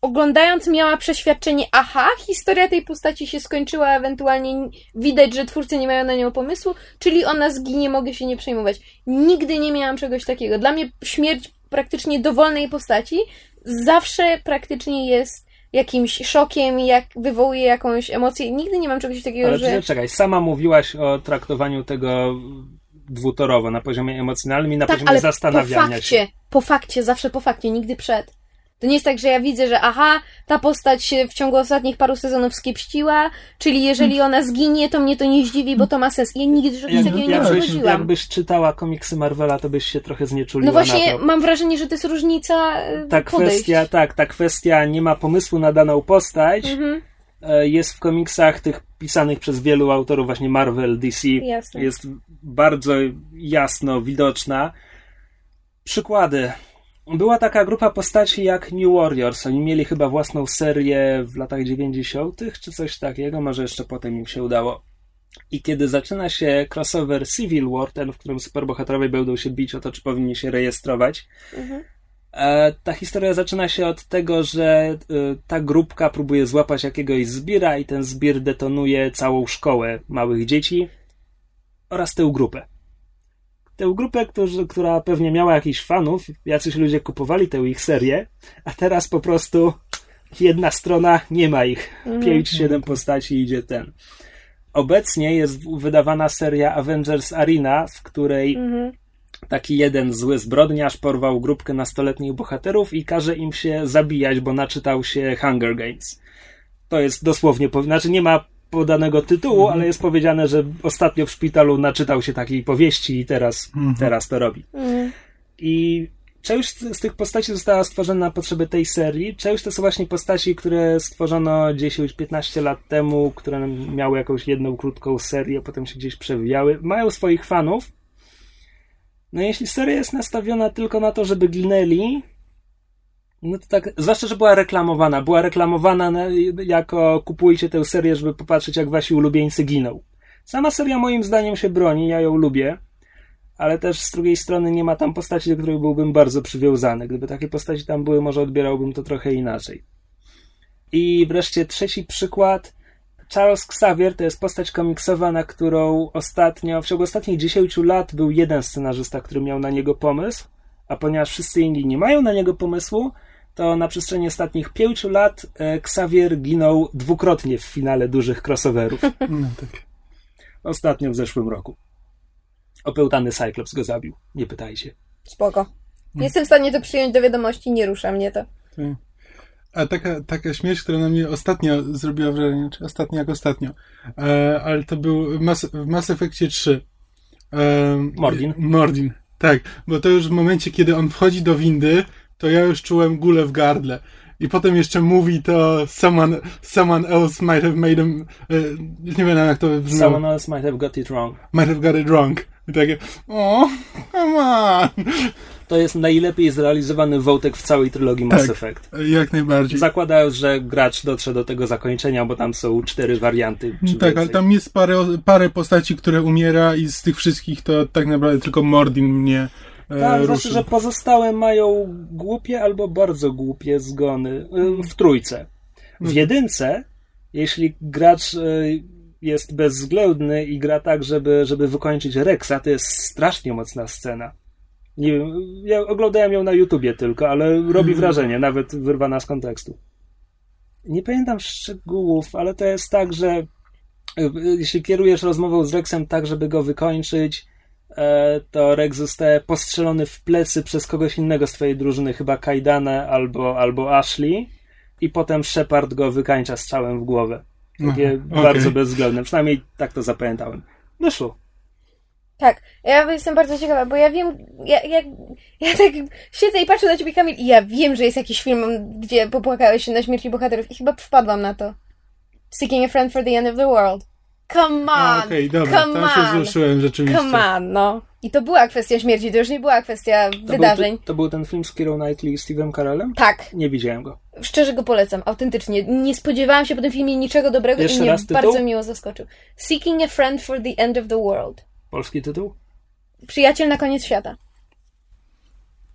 oglądając miała przeświadczenie, aha, historia tej postaci się skończyła, ewentualnie widać, że twórcy nie mają na nią pomysłu, czyli ona zginie, mogę się nie przejmować. Nigdy nie miałam czegoś takiego. Dla mnie śmierć praktycznie dowolnej postaci zawsze praktycznie jest jakimś szokiem, jak wywołuje jakąś emocję. Nigdy nie mam czegoś takiego, Ale że... czekaj, czekaj, sama mówiłaś o traktowaniu tego dwutorowo, na poziomie emocjonalnym i na tak, poziomie ale po zastanawiania fakcie, się. po fakcie, zawsze po fakcie, nigdy przed. To nie jest tak, że ja widzę, że aha, ta postać się w ciągu ostatnich paru sezonów skiepściła, czyli jeżeli ona zginie, to mnie to nie zdziwi, bo to ma sens. Ja nigdy czegoś Jak, takiego nie jakbyś, jakbyś czytała komiksy Marvela, to byś się trochę znieczuliła No właśnie, mam wrażenie, że to jest różnica e, Ta podejść. kwestia, tak, ta kwestia nie ma pomysłu na daną postać, Mhm, e, jest w komiksach tych pisanych przez wielu autorów, właśnie Marvel, DC, jasne. jest bardzo jasno widoczna. Przykłady. Była taka grupa postaci jak New Warriors. Oni mieli chyba własną serię w latach 90., czy coś takiego, może jeszcze potem im się udało. I kiedy zaczyna się crossover Civil War, ten, w którym superbohaterowie będą się bić o to, czy powinni się rejestrować, Mhm. E, Ta historia zaczyna się od tego, że e, ta grupka próbuje złapać jakiegoś zbira i ten zbir detonuje całą szkołę małych dzieci oraz tę grupę. Tę grupę, którzy, która pewnie miała jakichś fanów, jacyś ludzie kupowali tę ich serię, a teraz po prostu jedna strona nie ma ich. Mhm. Pięć, siedem postaci idzie ten. Obecnie jest wydawana seria Avengers Arena, w której Mhm. taki jeden zły zbrodniarz porwał grupkę nastoletnich bohaterów i każe im się zabijać, bo naczytał się Hunger Games. To jest dosłownie, znaczy nie ma podanego tytułu, ale jest powiedziane, że ostatnio w szpitalu naczytał się takiej powieści i teraz, Mhm. teraz to robi. Mhm. I część z z tych postaci została stworzona na potrzeby tej serii. Część to są właśnie postaci, które stworzono 10-15 lat temu, które miały jakąś jedną krótką serię, potem się gdzieś przewijały. Mają swoich fanów. No jeśli seria jest nastawiona tylko na to, żeby ginęli, no to tak, zwłaszcza, że była reklamowana. Była reklamowana na, jako kupujcie tę serię, żeby popatrzeć, jak wasi ulubieńcy giną. Sama seria moim zdaniem się broni, ja ją lubię ale też z drugiej strony nie ma tam postaci, do których byłbym bardzo przywiązany. Gdyby takie postaci tam były, może odbierałbym to trochę inaczej. I wreszcie trzeci przykład. Charles Xavier to jest postać komiksowa, na którą ostatnio, w ciągu ostatnich 10 lat był jeden scenarzysta, który miał na niego pomysł, a ponieważ wszyscy inni nie mają na niego pomysłu, to na przestrzeni ostatnich 5 lat e, Xavier ginął dwukrotnie w finale dużych crossoverów. No tak. Ostatnio w zeszłym roku. Opełtany Cyclops go zabił. Nie pytajcie. Spoko. Jestem w stanie to przyjąć do wiadomości, nie rusza mnie to. tak. A taka, taka śmierć, która na mnie ostatnio zrobiła wrażenie, czy ostatnio jak ostatnio, e, ale to był w Mass, w Mass Effectie 3. E, Mordin. Mordin, tak, bo to już w momencie, kiedy on wchodzi do windy, to ja już czułem gulę w gardle. I potem jeszcze mówi to someone, someone else might have made him, e, nie wiem jak to brzmiało. Someone else might have got it wrong. Might have got it wrong. I takie, o, come on. To jest najlepiej zrealizowany wątek w całej trylogii Mass Tak. Effect. Jak najbardziej. Zakładając, że gracz dotrze do tego zakończenia, bo tam są cztery warianty. Tak, ale więcej. tam jest parę, parę postaci, które umiera i z tych wszystkich to tak naprawdę tylko Mordin mnie Tak, ruszył. znaczy, że pozostałe mają głupie albo bardzo głupie zgony y, w trójce. W jedynce, jeśli gracz y, jest bezwzględny i gra tak, żeby, żeby wykończyć Rexa, to jest strasznie mocna scena. Nie wiem, ja oglądałem ją na YouTubie tylko, ale robi wrażenie, nawet wyrwana z kontekstu. Nie pamiętam szczegółów, ale to jest tak, że y, jeśli kierujesz rozmową z Rexem tak, żeby go wykończyć, e, to Rex zostaje postrzelony w plecy przez kogoś innego z twojej drużyny, chyba Kaidana albo, albo Ashley, i potem Shepard go wykańcza strzałem w głowę. Takie Aha, okej. bardzo bezwzględne. Przynajmniej tak to zapamiętałem. Wyszło. Tak, ja jestem bardzo ciekawa, bo ja wiem, ja, ja, ja tak siedzę i patrzę na ciebie, Kamil, i ja wiem, że jest jakiś film, gdzie popłakałeś się na śmierci bohaterów i chyba wpadłam na to. Seeking a Friend for the End of the World. Come on! Okej, dobra, come tam się on! wzruszyłem rzeczywiście. Come on, no. I to była kwestia śmierci, to już nie była kwestia To wydarzeń. Był, to był ten film z Keirą Knightley i Steve'em Carellem? Tak, Nie widziałem go. szczerze go polecam, autentycznie. Nie spodziewałam się po tym filmie niczego dobrego Jeszcze i mnie bardzo miło zaskoczył. Seeking a Friend for the End of the World. Polski tytuł? Przyjaciel na koniec świata.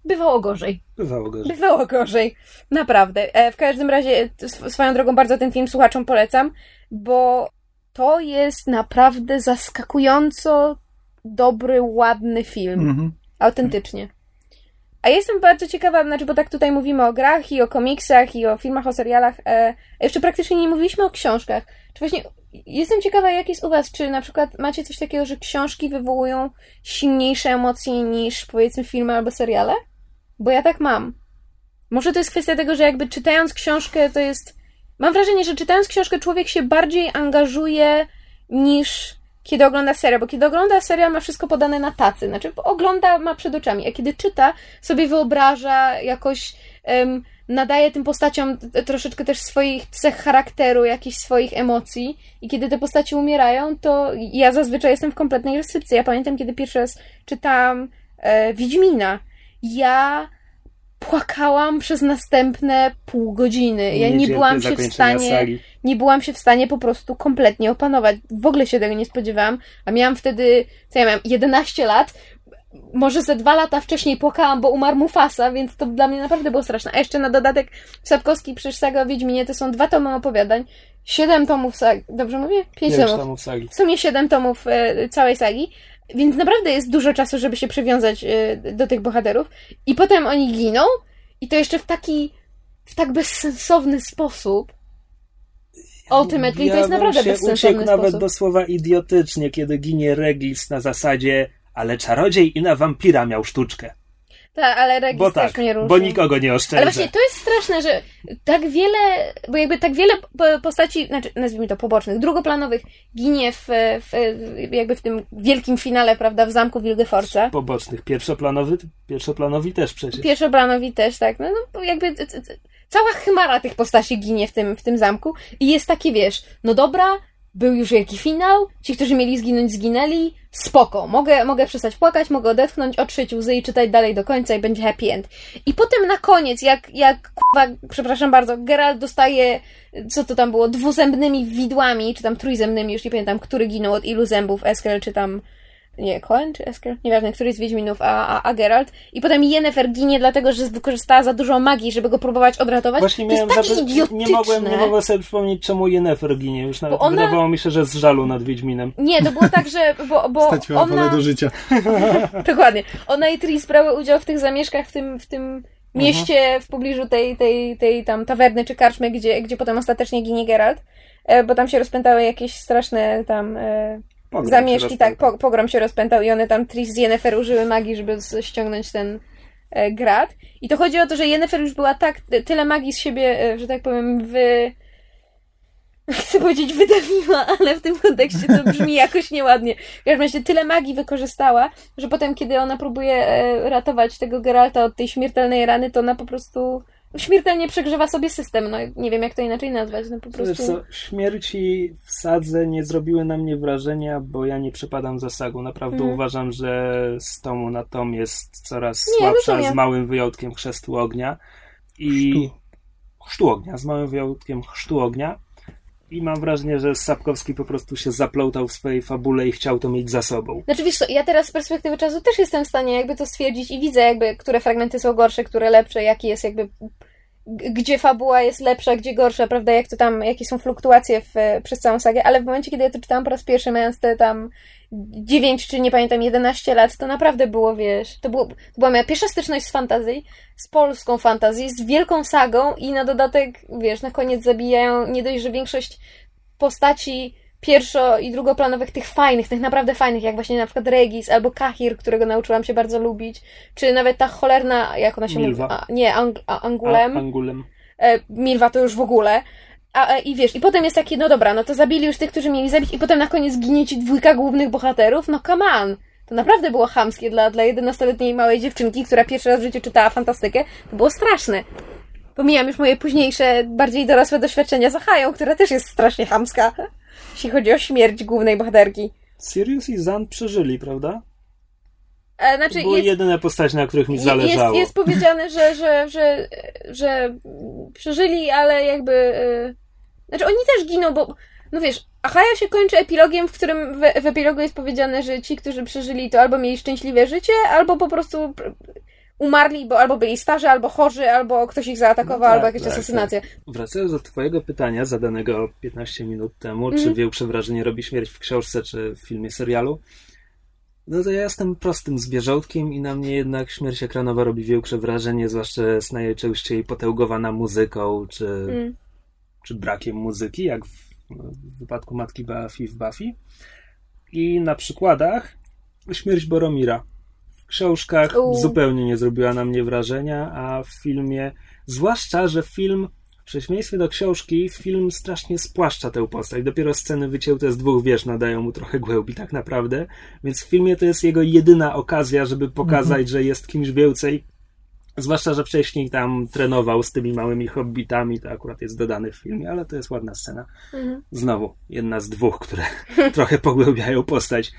Bywało gorzej. Bywało go. Bywało gorzej. Naprawdę. E, w każdym razie, sw- swoją drogą, bardzo ten film słuchaczom polecam, bo to jest naprawdę zaskakująco dobry, ładny film. Mhm. Autentycznie. A jestem bardzo ciekawa, znaczy, bo tak tutaj mówimy o grach i o komiksach i o filmach, o serialach. E, a jeszcze praktycznie nie mówiliśmy o książkach. Czy właśnie jestem ciekawa, jak jest u was? Czy na przykład macie coś takiego, że książki wywołują silniejsze emocje niż powiedzmy filmy albo seriale? Bo ja tak mam. Może to jest kwestia tego, że jakby czytając książkę to jest. Mam wrażenie, że czytając książkę człowiek się bardziej angażuje niż kiedy ogląda serial, bo kiedy ogląda serial ma wszystko podane na tacy, znaczy ogląda, ma przed oczami, a kiedy czyta, sobie wyobraża jakoś, em, nadaje tym postaciom troszeczkę też swoich cech charakteru, jakichś swoich emocji i kiedy te postaci umierają, to ja zazwyczaj jestem w kompletnej restrykcji. Ja pamiętam, kiedy pierwszy raz czytałam e, Wiedźmina. Ja płakałam przez następne pół godziny. Ja nie byłam się w stanie Sagi. nie byłam się w stanie po prostu kompletnie opanować. W ogóle się tego nie spodziewałam, a miałam wtedy, co ja miałam, 11 lat. Może ze dwa lata wcześniej płakałam, bo umarł Mufasa, więc to dla mnie naprawdę było straszne. A jeszcze na dodatek Sapkowski przecież saga o Wiedźminie to są dwa tomy opowiadań, siedem tomów sagi, dobrze mówię? Pięć tomów. czy tam w Sagi. W sumie siedem tomów e, całej sagi. Więc naprawdę jest dużo czasu, żeby się przywiązać y, do tych bohaterów. I potem oni giną. I to jeszcze w taki, w tak bezsensowny sposób. Ultimately ja to jest naprawdę się bezsensowny uciekł nawet sposób. do słowa idiotycznie, kiedy ginie Regis na zasadzie ale czarodziej i na wampira miał sztuczkę. Tak, ale Regis Bo też tak, mnie ruszy. bo nikogo nie oszczędza. Ale właśnie to jest straszne, że tak wiele, bo jakby tak wiele po- postaci, znaczy nazwijmy to pobocznych, drugoplanowych ginie w, w, jakby w tym wielkim finale, prawda, w zamku Wilgefortza. Pobocznych. Pierwszoplanowy, pierwszoplanowi też przecież. Pierwszoplanowi też, tak. No, no jakby cała chmara tych postaci ginie w tym, w tym zamku i jest takie, wiesz, no dobra, był już wielki finał, ci, którzy mieli zginąć, zginęli, spoko, mogę, mogę przestać płakać, mogę odetchnąć, otrzeć łzy i czytać dalej do końca i będzie happy end. I potem na koniec, jak, jak przepraszam bardzo, Geralt dostaje, co to tam było, dwuzębnymi widłami, czy tam trójzębnymi, już nie pamiętam, który ginął od ilu zębów, Eskel, czy tam nie, Cohen czy Esker? Nieważne, który z Wiedźminów, a, a, a Geralt. I potem Yennefer ginie, dlatego że wykorzystała za dużo magii, żeby go próbować odratować. Właśnie to jest miałem takie zapy- idiotyczne. nie mogłem, nie mogłem sobie przypomnieć, czemu Yennefer ginie. Już nawet ona- wydawało mi się, że z żalu nad Wiedźminem. Nie, to było tak, że. Bo, bo Straciła wolę ona. do życia. Dokładnie. Ona i Tris brały udział w tych zamieszkach w tym, w tym mieście w pobliżu tej, tej, tej tam tawerny czy karczmy, gdzie, gdzie potem ostatecznie ginie Geralt. E, Bo tam się rozpętały jakieś straszne tam e, Pogrom zamieszki, tak, po, pogrom się rozpętał i one tam Tris z Yennefer użyły magii, żeby ściągnąć ten e, grat. I to chodzi o to, że Yennefer już była tak, tyle magii z siebie, e, że tak powiem, wy... Chcę powiedzieć wydawiła, ale w tym kontekście to brzmi jakoś nieładnie. W każdym razie tyle magii wykorzystała, że potem, kiedy ona próbuje e, ratować tego Geralta od tej śmiertelnej rany, to ona po prostu śmiertelnie przegrzewa sobie system. No nie wiem, jak to inaczej nazwać. No po prostu... co, śmierci w sadze nie zrobiły na mnie wrażenia, bo ja nie przepadam za sagą. Naprawdę Mhm. uważam, że z tomu na tom jest coraz Nie, słabsza, z małym wyjątkiem chrztu ognia. I Chrztu. chrztu ognia, z małym wyjątkiem chrztu ognia. I mam wrażenie, że Sapkowski po prostu się zaplątał w swojej fabule i chciał to mieć za sobą. Znaczy wiesz co, ja teraz z perspektywy czasu też jestem w stanie jakby to stwierdzić i widzę jakby, które fragmenty są gorsze, które lepsze, jaki jest jakby gdzie fabuła jest lepsza, gdzie gorsza, prawda, jak to tam, jakie są fluktuacje w, przez całą sagę, ale w momencie, kiedy ja to czytałam po raz pierwszy, mając te tam 9 czy nie pamiętam, 11 lat, to naprawdę było, wiesz, to, było, to była moja pierwsza styczność z fantazji, z polską fantazji, z wielką sagą i na dodatek, wiesz, na koniec zabijają nie dość, że większość postaci pierwszo- i drugoplanowych, tych fajnych, tych naprawdę fajnych, jak właśnie na przykład Regis albo Kahir, którego nauczyłam się bardzo lubić, czy nawet ta cholerna, jak ona się Milwa. mówi? A, nie, Ang- a, Angulem. A, angulem. E, Milwa to już w ogóle. A, e, I wiesz, i potem jest takie, no dobra, no to zabili już tych, którzy mieli zabić, i potem na koniec ginie ci dwójka głównych bohaterów. No come on! To naprawdę było chamskie dla, dla 11-letniej małej dziewczynki, która pierwszy raz w życiu czytała fantastykę. To było straszne. Pomijam już moje późniejsze, bardziej dorosłe doświadczenia z Achają, która też jest strasznie chamska, jeśli chodzi o śmierć głównej bohaterki. Sirius i Zan przeżyli, prawda? E, znaczy, Były jest, jedyne postacie, na których mi jest, zależało. jest powiedziane, że, że, że, że przeżyli, ale jakby... e, Znaczy oni też giną, bo no wiesz, Achaja się kończy epilogiem, w którym w, w epilogu jest powiedziane, że ci, którzy przeżyli, to albo mieli szczęśliwe życie, albo po prostu pr- umarli, bo albo byli starzy, albo chorzy, albo ktoś ich zaatakował, No tak, albo jakaś tak, asesynacja. Wracając do Twojego pytania, zadanego 15 minut temu, czy Mhm. większe wrażenie robi śmierć w książce, czy w filmie, serialu, no to ja jestem prostym zwierzątkiem i na mnie jednak śmierć ekranowa robi większe wrażenie, zwłaszcza jest najczęściej potęgowana muzyką, czy, Mm. Czy brakiem muzyki, jak w, w wypadku matki Buffy w Buffy. I na przykładach śmierć Boromira. W książkach U. zupełnie nie zrobiła na mnie wrażenia, a w filmie, zwłaszcza, że film, w przeciwieństwie do książki, film strasznie spłaszcza tę postać. Dopiero sceny wycięte z dwóch wież nadają mu trochę głębi, tak naprawdę. Więc w filmie to jest jego jedyna okazja, żeby pokazać, że jest kimś więcej. Zwłaszcza, że wcześniej tam trenował z tymi małymi hobbitami, to akurat jest dodane w filmie, ale to jest ładna scena. Mhm. Znowu, jedna z dwóch, które trochę pogłębiają postać.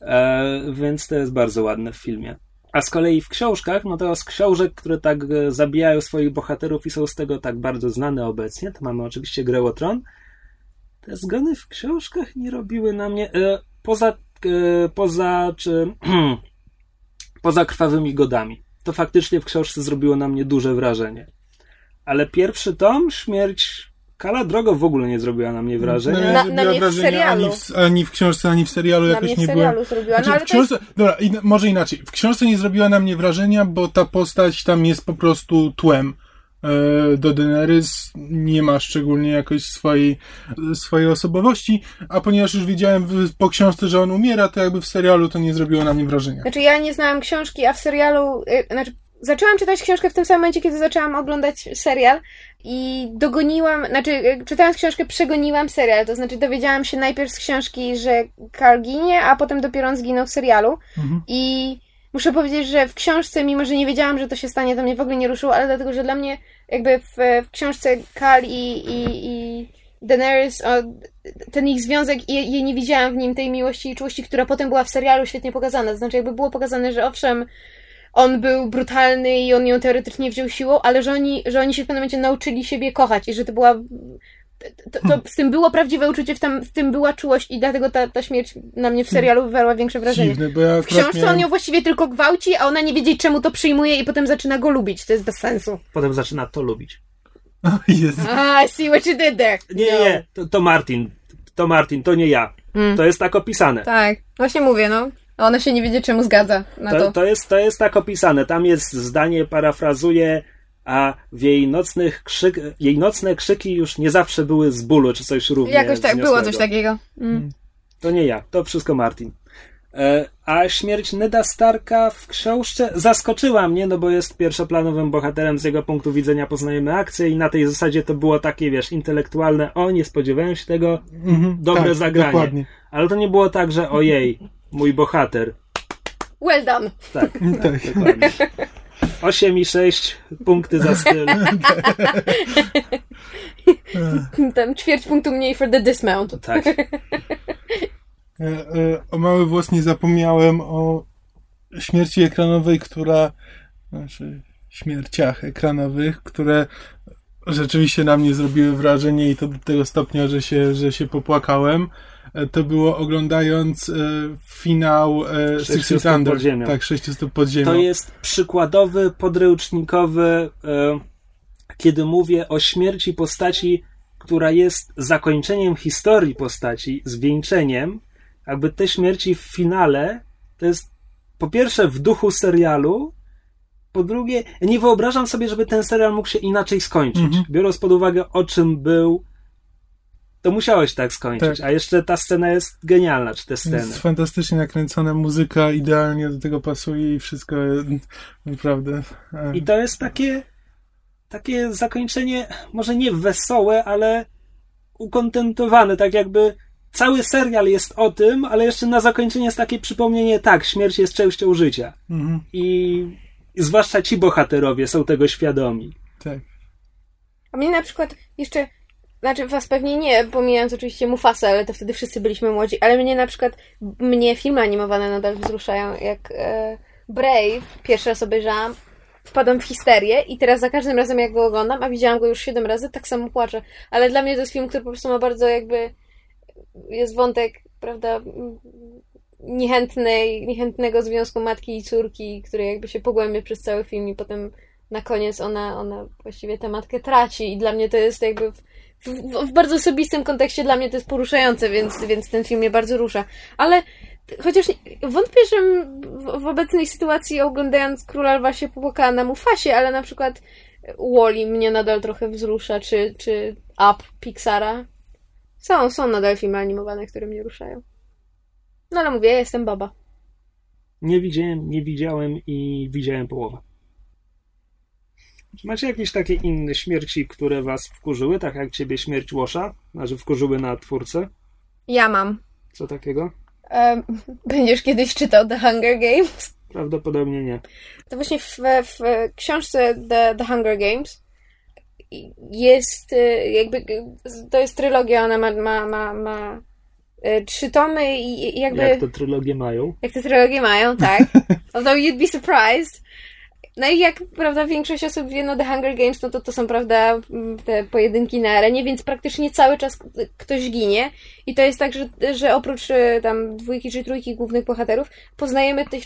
E, więc to jest bardzo ładne w filmie. A z kolei w książkach, no to z książek, które tak e, zabijają swoich bohaterów i są z tego tak bardzo znane obecnie, to mamy oczywiście Grę o Tron. Te zgony w książkach nie robiły na mnie, e, poza, e, poza, czy, poza krwawymi godami. To faktycznie w książce zrobiło na mnie duże wrażenie. Ale pierwszy tom, śmierć Kala Drogo w ogóle nie zrobiła na mnie wrażenia. No, Na- nie na zrobiła mnie w wrażenia serialu. Ani, w, ani w książce, ani w serialu Na jakoś mnie w nie serialu zrobiła. No Znaczy, ale w to jest... książce, dobra, in, może inaczej. W książce nie zrobiła na mnie wrażenia, bo ta postać tam jest po prostu tłem do Daenerys. Nie ma szczególnie jakoś swojej, swojej osobowości, a ponieważ już wiedziałem w, po książce, że on umiera, to jakby w serialu to nie zrobiło na mnie wrażenia. Znaczy ja nie znałam książki, a w serialu... y, Znaczy zaczęłam czytać książkę w tym samym momencie, kiedy zaczęłam oglądać serial i dogoniłam... Znaczy y, czytając książkę przegoniłam serial, to znaczy dowiedziałam się najpierw z książki, że Carl ginie, a potem dopiero on zginął w serialu Mhm. i muszę powiedzieć, że w książce, mimo że nie wiedziałam, że to się stanie, to mnie w ogóle nie ruszyło, ale dlatego, że dla mnie jakby w, w książce Carl i, i, i Daenerys, o, ten ich związek, i ja nie widziałam w nim tej miłości i czułości, która potem była w serialu świetnie pokazana. Znaczy, jakby było pokazane, że owszem, on był brutalny i on ją teoretycznie wziął siłą, ale że oni, że oni się w pewnym momencie nauczyli siebie kochać i że to była. To, to, z tym było prawdziwe uczucie, w, tam, w tym była czułość i dlatego ta, ta śmierć na mnie w serialu wywarła większe wrażenie. Dziwne, bo ja W książce miałem... on ją właściwie tylko gwałci, a ona nie wiedzie czemu to przyjmuje i potem zaczyna go lubić. To jest bez sensu. Potem zaczyna to lubić. Jezu. Ah, I see what you did there. Nie, No. nie, to, to Martin. To Martin, to nie ja. Mm. To jest tak opisane. Tak, właśnie mówię, no. A ona się nie wiedzie czemu zgadza na To, to. to, jest, to jest tak opisane. Tam jest zdanie, parafrazuję, a w jej nocnych krzyk, jej nocne krzyki już nie zawsze były z bólu, czy coś równie Jakoś tak, było coś takiego. Mm. To nie ja, to wszystko Martin. E, a śmierć Neda Starka w książce zaskoczyła mnie, no bo jest pierwszoplanowym bohaterem z jego punktu widzenia poznajemy akcję i na tej zasadzie to było takie, wiesz, intelektualne, o, nie spodziewałem się tego, Mhm, dobre tak, zagranie. Dokładnie. Ale to nie było tak, że ojej, mój bohater. Well done. Tak, Tak. dokładnie. 8 i 6 punkty za styl. Tam ćwierć punktu mniej for the dismount. Tak. E, e, o mały włos nie zapomniałem o śmierci ekranowej, która, znaczy śmierciach ekranowych, które rzeczywiście na mnie zrobiły wrażenie i to do tego stopnia, że się, że się popłakałem. E, To było oglądając e, finał e, Six 600 Feet Under. pod ziemią. Tak, 600 pod ziemią. To jest przykładowy, podręcznikowy, e, kiedy mówię o śmierci postaci, która jest zakończeniem historii postaci, zwieńczeniem. Jakby te śmierci w finale to jest po pierwsze w duchu serialu, po drugie, nie wyobrażam sobie, żeby ten serial mógł się inaczej skończyć. Mhm. Biorąc pod uwagę, o czym był, to musiałeś tak skończyć. Tak. A jeszcze ta scena jest genialna, czy te sceny. Jest fantastycznie nakręcona muzyka, idealnie do tego pasuje i wszystko naprawdę. I to jest takie, takie zakończenie, może nie wesołe, ale ukontentowane, tak jakby cały serial jest o tym, ale jeszcze na zakończenie jest takie przypomnienie, tak, śmierć jest częścią życia. mhm, I, i zwłaszcza ci bohaterowie są tego świadomi. tak. A mnie na przykład jeszcze, znaczy was pewnie nie, pomijając oczywiście Mufasa, ale to wtedy wszyscy byliśmy młodzi, ale mnie na przykład, mnie filmy animowane nadal wzruszają, jak e, Brave, pierwszy raz obejrzałam, wpadłam w histerię i teraz za każdym razem jak go oglądam, a widziałam go już siedem razy, tak samo płaczę. Ale dla mnie to jest film, który po prostu ma bardzo jakby, jest wątek, prawda, niechętnej, niechętnego związku matki i córki, który jakby się pogłębia przez cały film i potem na koniec ona, ona właściwie tę matkę traci i dla mnie to jest jakby w, w, w bardzo osobistym kontekście dla mnie to jest poruszające, więc, więc ten film mnie bardzo rusza. Ale chociaż wątpię, że w, obecnej sytuacji oglądając Króla Lwa się popłakała na Mufasie, ale na przykład Wally mnie nadal trochę wzrusza, czy, czy Up Pixara. Są, są nadal filmy animowane, które mnie ruszają. No ale mówię, jestem baba. Nie widziałem, nie widziałem i widziałem połowę. Czy macie jakieś takie inne śmierci, które was wkurzyły, tak jak ciebie śmierć Łosza? Znaczy wkurzyły na twórcę? Ja mam. Co takiego? Em, będziesz kiedyś czytał The Hunger Games? Prawdopodobnie nie. To właśnie w, w książce The, The Hunger Games jest y, jakby, to jest trylogia, ona ma, ma, ma, ma y, trzy tomy i i jakby... Jak to trylogie mają? Jak te trylogie mają, tak. Although you'd be surprised. No i jak, prawda, większość osób wie, no The Hunger Games, no to to są, prawda, te pojedynki na arenie, więc praktycznie cały czas ktoś ginie. I to jest tak, że, że oprócz e, tam dwójki czy trójki głównych bohaterów, poznajemy tych,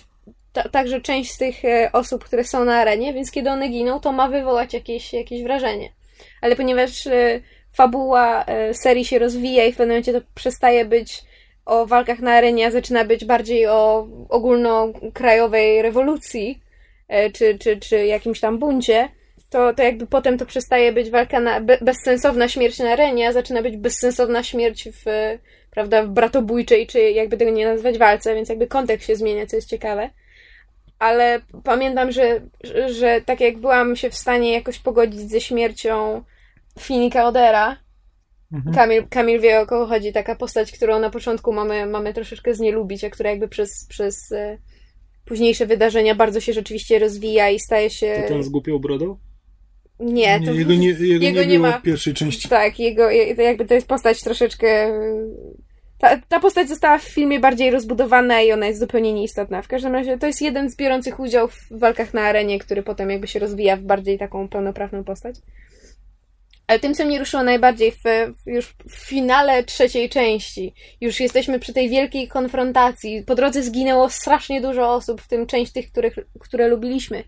ta, także część z tych e, osób, które są na arenie, więc kiedy one giną, to ma wywołać jakieś, jakieś wrażenie. Ale ponieważ e, fabuła serii się rozwija i w pewnym momencie to przestaje być o walkach na arenie, a zaczyna być bardziej o ogólnokrajowej rewolucji, czy, czy, czy jakimś tam buncie, to, to jakby potem to przestaje być walka na be, bezsensowna śmierć na arenie, a zaczyna być bezsensowna śmierć w, prawda, w bratobójczej, czy jakby tego nie nazwać walce, więc jakby kontekst się zmienia, co jest ciekawe. Ale pamiętam, że, że, że tak jak byłam się w stanie jakoś pogodzić ze śmiercią Finika Odera, mhm. Kamil, Kamil wie o kogo chodzi, taka postać, którą na początku mamy, mamy troszeczkę znielubić, a która jakby przez, przez e, późniejsze wydarzenia bardzo się rzeczywiście rozwija i staje się... To ten z głupią brodą? Nie, to jego nie, jego jego nie, nie ma w pierwszej części. Tak, jego, jakby to jest postać troszeczkę. Ta, ta postać została w filmie bardziej rozbudowana i ona jest zupełnie nieistotna. W każdym razie to jest jeden z biorących udział w walkach na arenie, który potem jakby się rozwija w bardziej taką pełnoprawną postać. Ale tym, co mnie ruszyło najbardziej w, już w finale trzeciej części, już jesteśmy przy tej wielkiej konfrontacji. Po drodze zginęło strasznie dużo osób, w tym część tych, których, które lubiliśmy.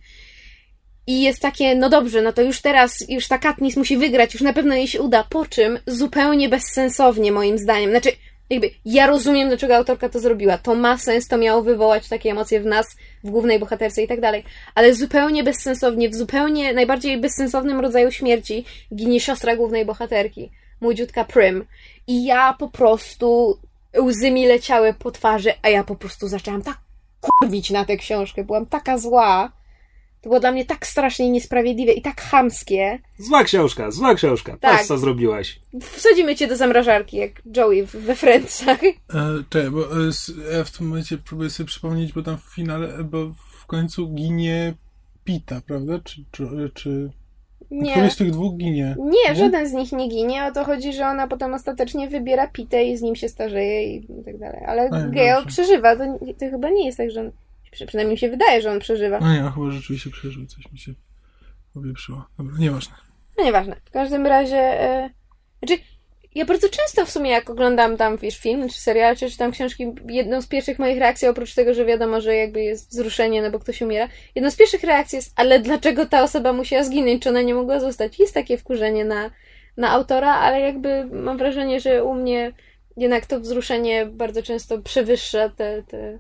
I jest takie, no dobrze, no to już teraz, już ta Katniss musi wygrać, już na pewno jej się uda. Po czym zupełnie bezsensownie, moim zdaniem. Znaczy, jakby ja rozumiem, dlaczego autorka to zrobiła. To ma sens, to miało wywołać takie emocje w nas, w głównej bohaterce i tak dalej. Ale zupełnie bezsensownie, w zupełnie najbardziej bezsensownym rodzaju śmierci ginie siostra głównej bohaterki, młodziutka Prim. I ja po prostu łzy mi leciały po twarzy, a ja po prostu zaczęłam tak kurwić na tę książkę. Byłam taka zła to było dla mnie tak strasznie niesprawiedliwe i tak chamskie. Zła książka, zła książka. Tak. Patrz, co zrobiłaś. Wsadzimy cię do zamrażarki, jak Joey we Friendsach. E, czekaj, bo e, ja w tym momencie próbuję sobie przypomnieć, bo tam w finale, bo w końcu ginie Pita, prawda? Czy, czy, czy... Nie. Któryś z tych dwóch ginie? Nie, nie, żaden z nich nie ginie. O to chodzi, że ona potem ostatecznie wybiera Pitę i z nim się starzeje i tak dalej. Ale Gale przeżywa. To, to chyba nie jest tak, że on Przynajmniej mi się wydaje, że on przeżywa. No nie, chyba rzeczywiście przeżył, coś mi się powieprzyło. Dobra, nieważne. No nieważne. W każdym razie... E... Znaczy, ja bardzo często w sumie jak oglądam tam, wiesz, film, czy serial, czy czytam książki, jedną z pierwszych moich reakcji, oprócz tego, że wiadomo, że jakby jest wzruszenie, no bo ktoś umiera, jedną z pierwszych reakcji jest, ale dlaczego ta osoba musiała zginąć, czy ona nie mogła zostać? Jest takie wkurzenie na, na autora, ale jakby mam wrażenie, że u mnie jednak to wzruszenie bardzo często przewyższa te, te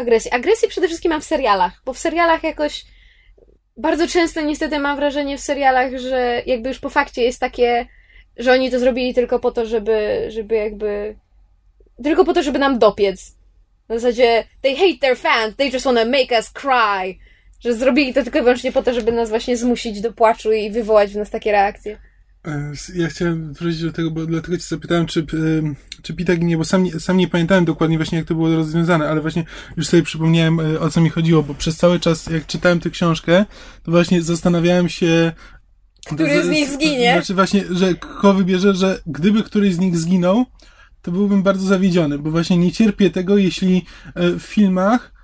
agresji. Agresję przede wszystkim mam w serialach, bo w serialach jakoś bardzo często niestety mam wrażenie w serialach, że jakby już po fakcie jest takie, że oni to zrobili tylko po to, żeby, żeby jakby tylko po to, żeby nam dopiec. W zasadzie they hate their fans, they just wanna make us cry. Że zrobili to tylko i wyłącznie po to, żeby nas właśnie zmusić do płaczu i wywołać w nas takie reakcje. E, ja chciałem wrócić do tego, bo dlatego cię zapytałem, czy, czy Pita ginie, bo sam nie, sam nie pamiętałem dokładnie właśnie, jak to było rozwiązane, ale właśnie już sobie przypomniałem, e, o co mi chodziło, bo przez cały czas, jak czytałem tę książkę, to właśnie zastanawiałem się... Który z, z nich zginie? Znaczy właśnie, że kogo wybierze, że gdyby któryś z nich zginął, to byłbym bardzo zawiedziony, bo właśnie nie cierpię tego, jeśli e, w filmach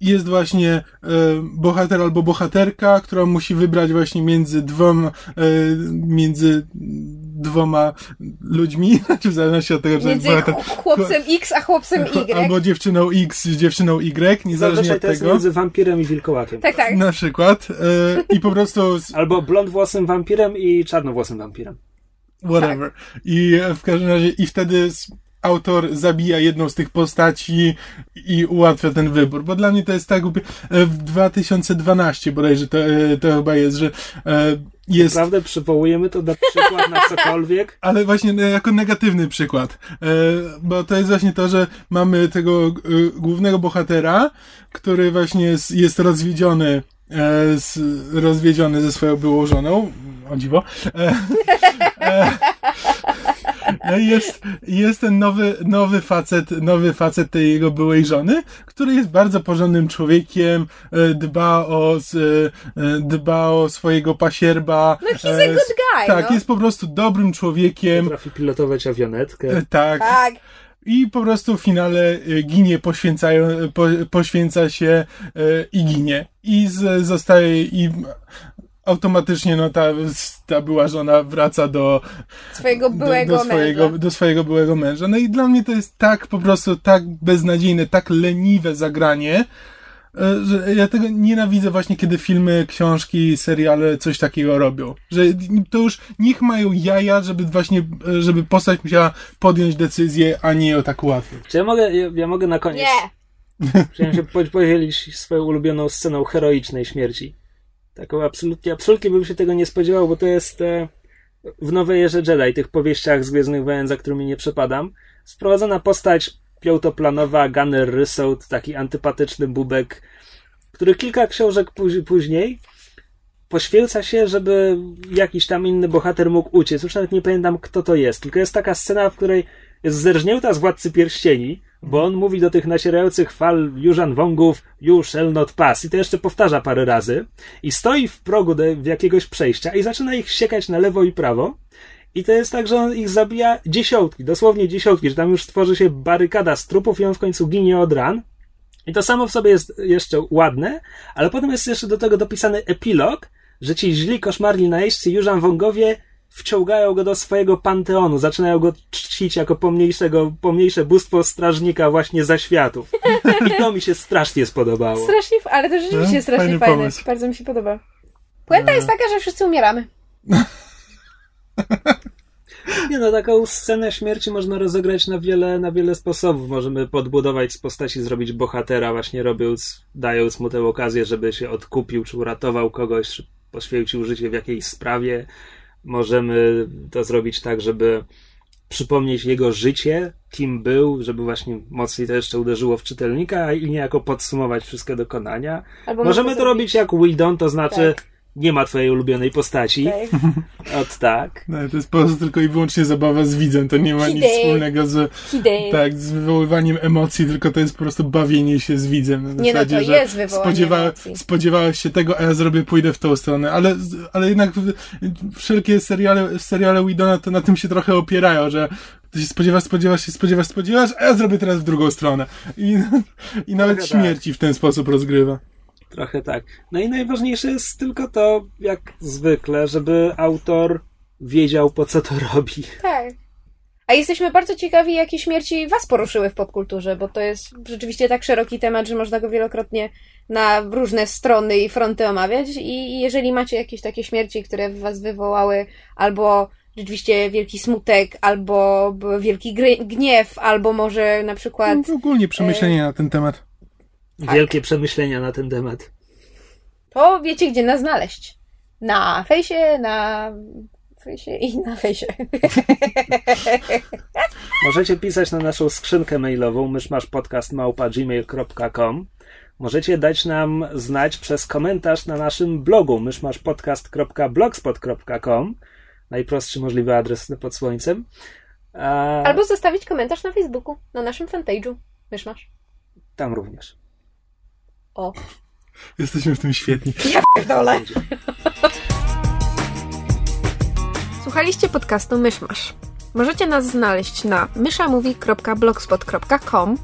jest właśnie e, bohater albo bohaterka, która musi wybrać właśnie między dwoma, e, między dwoma ludźmi, czy w zależności od tego, że między bohater, chłopcem X a chłopcem Y. Albo dziewczyną X z dziewczyną Y, niezależnie od tego. jest między wampirem i wilkołakiem. Tak, tak. Na przykład. E, I po prostu... Albo blondwłosym wampirem i czarnowłosym wampirem. Whatever. Tak. I w każdym razie, i wtedy autor zabija jedną z tych postaci i ułatwia ten wybór, bo dla mnie to jest tak e, w 2012 bodajże to, e, to chyba jest, że e, jest... Naprawdę przywołujemy to na przykład na cokolwiek? Ale właśnie jako negatywny przykład, bo to jest właśnie to, że mamy tego głównego bohatera, który właśnie jest, jest rozwiedziony z, rozwiedziony ze swoją byłą żoną, o dziwo. E, e, no jest, jest ten nowy, nowy facet, nowy facet tej jego byłej żony, który jest bardzo porządnym człowiekiem, e, dba o, e, dba o swojego pasierba. No he's a e, good guy, Tak, no. jest po prostu dobrym człowiekiem. Potrafi pilotować awionetkę. Tak. Tak. I po prostu w finale ginie, poświęcają, po, poświęca się i ginie. I z, zostaje, i automatycznie no, ta, ta była żona wraca do swojego byłego do, do swojego, męża. do swojego byłego męża. No i dla mnie to jest tak po prostu tak beznadziejne, tak leniwe zagranie, e, że ja tego nienawidzę właśnie, kiedy filmy, książki, seriale coś takiego robią. Że to już niech mają jaja, żeby właśnie, e, żeby postać musiała podjąć decyzję, a nie o tak łatwo. Czy ja mogę, ja, ja mogę na koniec... Nie! Chciałem się po- podzielić swoją ulubioną sceną heroicznej śmierci. Taką absolutnie, absolutnie bym się tego nie spodziewał, bo to jest e, w Nowej Erze Jedi, tych powieściach z Gwiezdnych Wojen, za którymi nie przepadam, sprowadzona postać piątoplanowa Gunner Rysout, taki antypatyczny bubek, który kilka książek póź- później poświęca się, żeby jakiś tam inny bohater mógł uciec. Już nawet nie pamiętam, kto to jest. Tylko jest taka scena, w której jest zerżnięta z Władcy Pierścieni, bo on mówi do tych nacierających fal Jużan Wongów You shall not pass. I to jeszcze powtarza parę razy. I stoi w progu do, w jakiegoś przejścia i zaczyna ich siekać na lewo i prawo. I to jest tak, że on ich zabija dziesiątki, dosłownie dziesiątki, że tam już tworzy się barykada z trupów i on w końcu ginie od ran. I to samo w sobie jest jeszcze ładne, ale potem jest jeszcze do tego dopisany epilog, że ci źli, koszmarni najeźdźcy Jużan Wongowie wciągają go do swojego panteonu, zaczynają go czcić jako pomniejszego, pomniejsze bóstwo strażnika właśnie zaświatów. I to mi się strasznie spodobało. Strasznie, ale to rzeczywiście No, strasznie fajny fajne. pomysł. Bardzo mi się podoba. Puenta jest taka, że wszyscy umieramy. Nie no, taką scenę śmierci można rozegrać na wiele, na wiele sposobów. Możemy podbudować z postaci, zrobić bohatera, właśnie robiąc, dając mu tę okazję, żeby się odkupił, czy uratował kogoś, czy poświęcił życie w jakiejś sprawie. Możemy to zrobić tak, żeby przypomnieć jego życie, kim był, żeby właśnie mocniej to jeszcze uderzyło w czytelnika i niejako podsumować wszystkie dokonania. Albo Możemy to robić jak Wildon, to znaczy Tak. Nie ma twojej ulubionej postaci. zrobić- Od tak. No, to jest po prostu tylko i wyłącznie zabawa z widzem, to nie ma nic Hidej. wspólnego z, tak, z wywoływaniem emocji, tylko to jest po prostu bawienie się z widzem. Na Nie, no zasadzie, to że jest wywołanie spodziewa, emocji. spodziewałeś się tego, a ja zrobię, pójdę w tą stronę, ale, ale jednak w- wszelkie seriale, seriale Widona to na tym się trochę opierają, że ty się spodziewasz, spodziewasz się, spodziewasz, spodziewasz, a ja zrobię teraz w drugą stronę. I, i nawet tak. śmierci w ten sposób rozgrywa. Trochę tak. No i najważniejsze jest tylko to, jak zwykle, żeby autor wiedział, po co to robi. Tak. A jesteśmy bardzo ciekawi, jakie śmierci Was poruszyły w popkulturze, bo to jest rzeczywiście tak szeroki temat, że można go wielokrotnie na różne strony i fronty omawiać. I jeżeli macie jakieś takie śmierci, które w Was wywołały albo rzeczywiście wielki smutek, albo wielki gniew, albo może na przykład. No, ogólnie przemyślenia na ten temat. Tak. Wielkie przemyślenia na ten temat. To wiecie, gdzie nas znaleźć. Na fejsie, na fejsie i na fejsie. Możecie pisać na naszą skrzynkę mailową myszmaszpodcast.gmail.com Możecie dać nam znać przez komentarz na naszym blogu myszmaszpodcast.blogspot.com Najprostszy możliwy adres pod słońcem. A Albo zostawić komentarz na Facebooku, na naszym fanpage'u. Myszmasz. tam również. O. Jesteśmy w tym świetni. Pierdolę. Słuchaliście podcastu Myszmasz. Możecie nas znaleźć na myszamovie.blogspot.com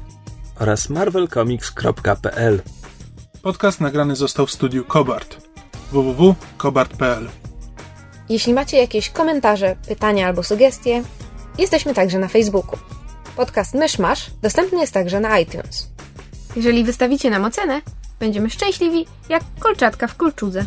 Oraz marvelcomics.pl Podcast nagrany został w studiu Kobart. www.kobart.pl Jeśli macie jakieś komentarze, pytania albo sugestie, jesteśmy także na Facebooku. Podcast Myszmasz dostępny jest także na iTunes. Jeżeli wystawicie nam ocenę, Będziemy szczęśliwi jak kolczatka w kolczudze.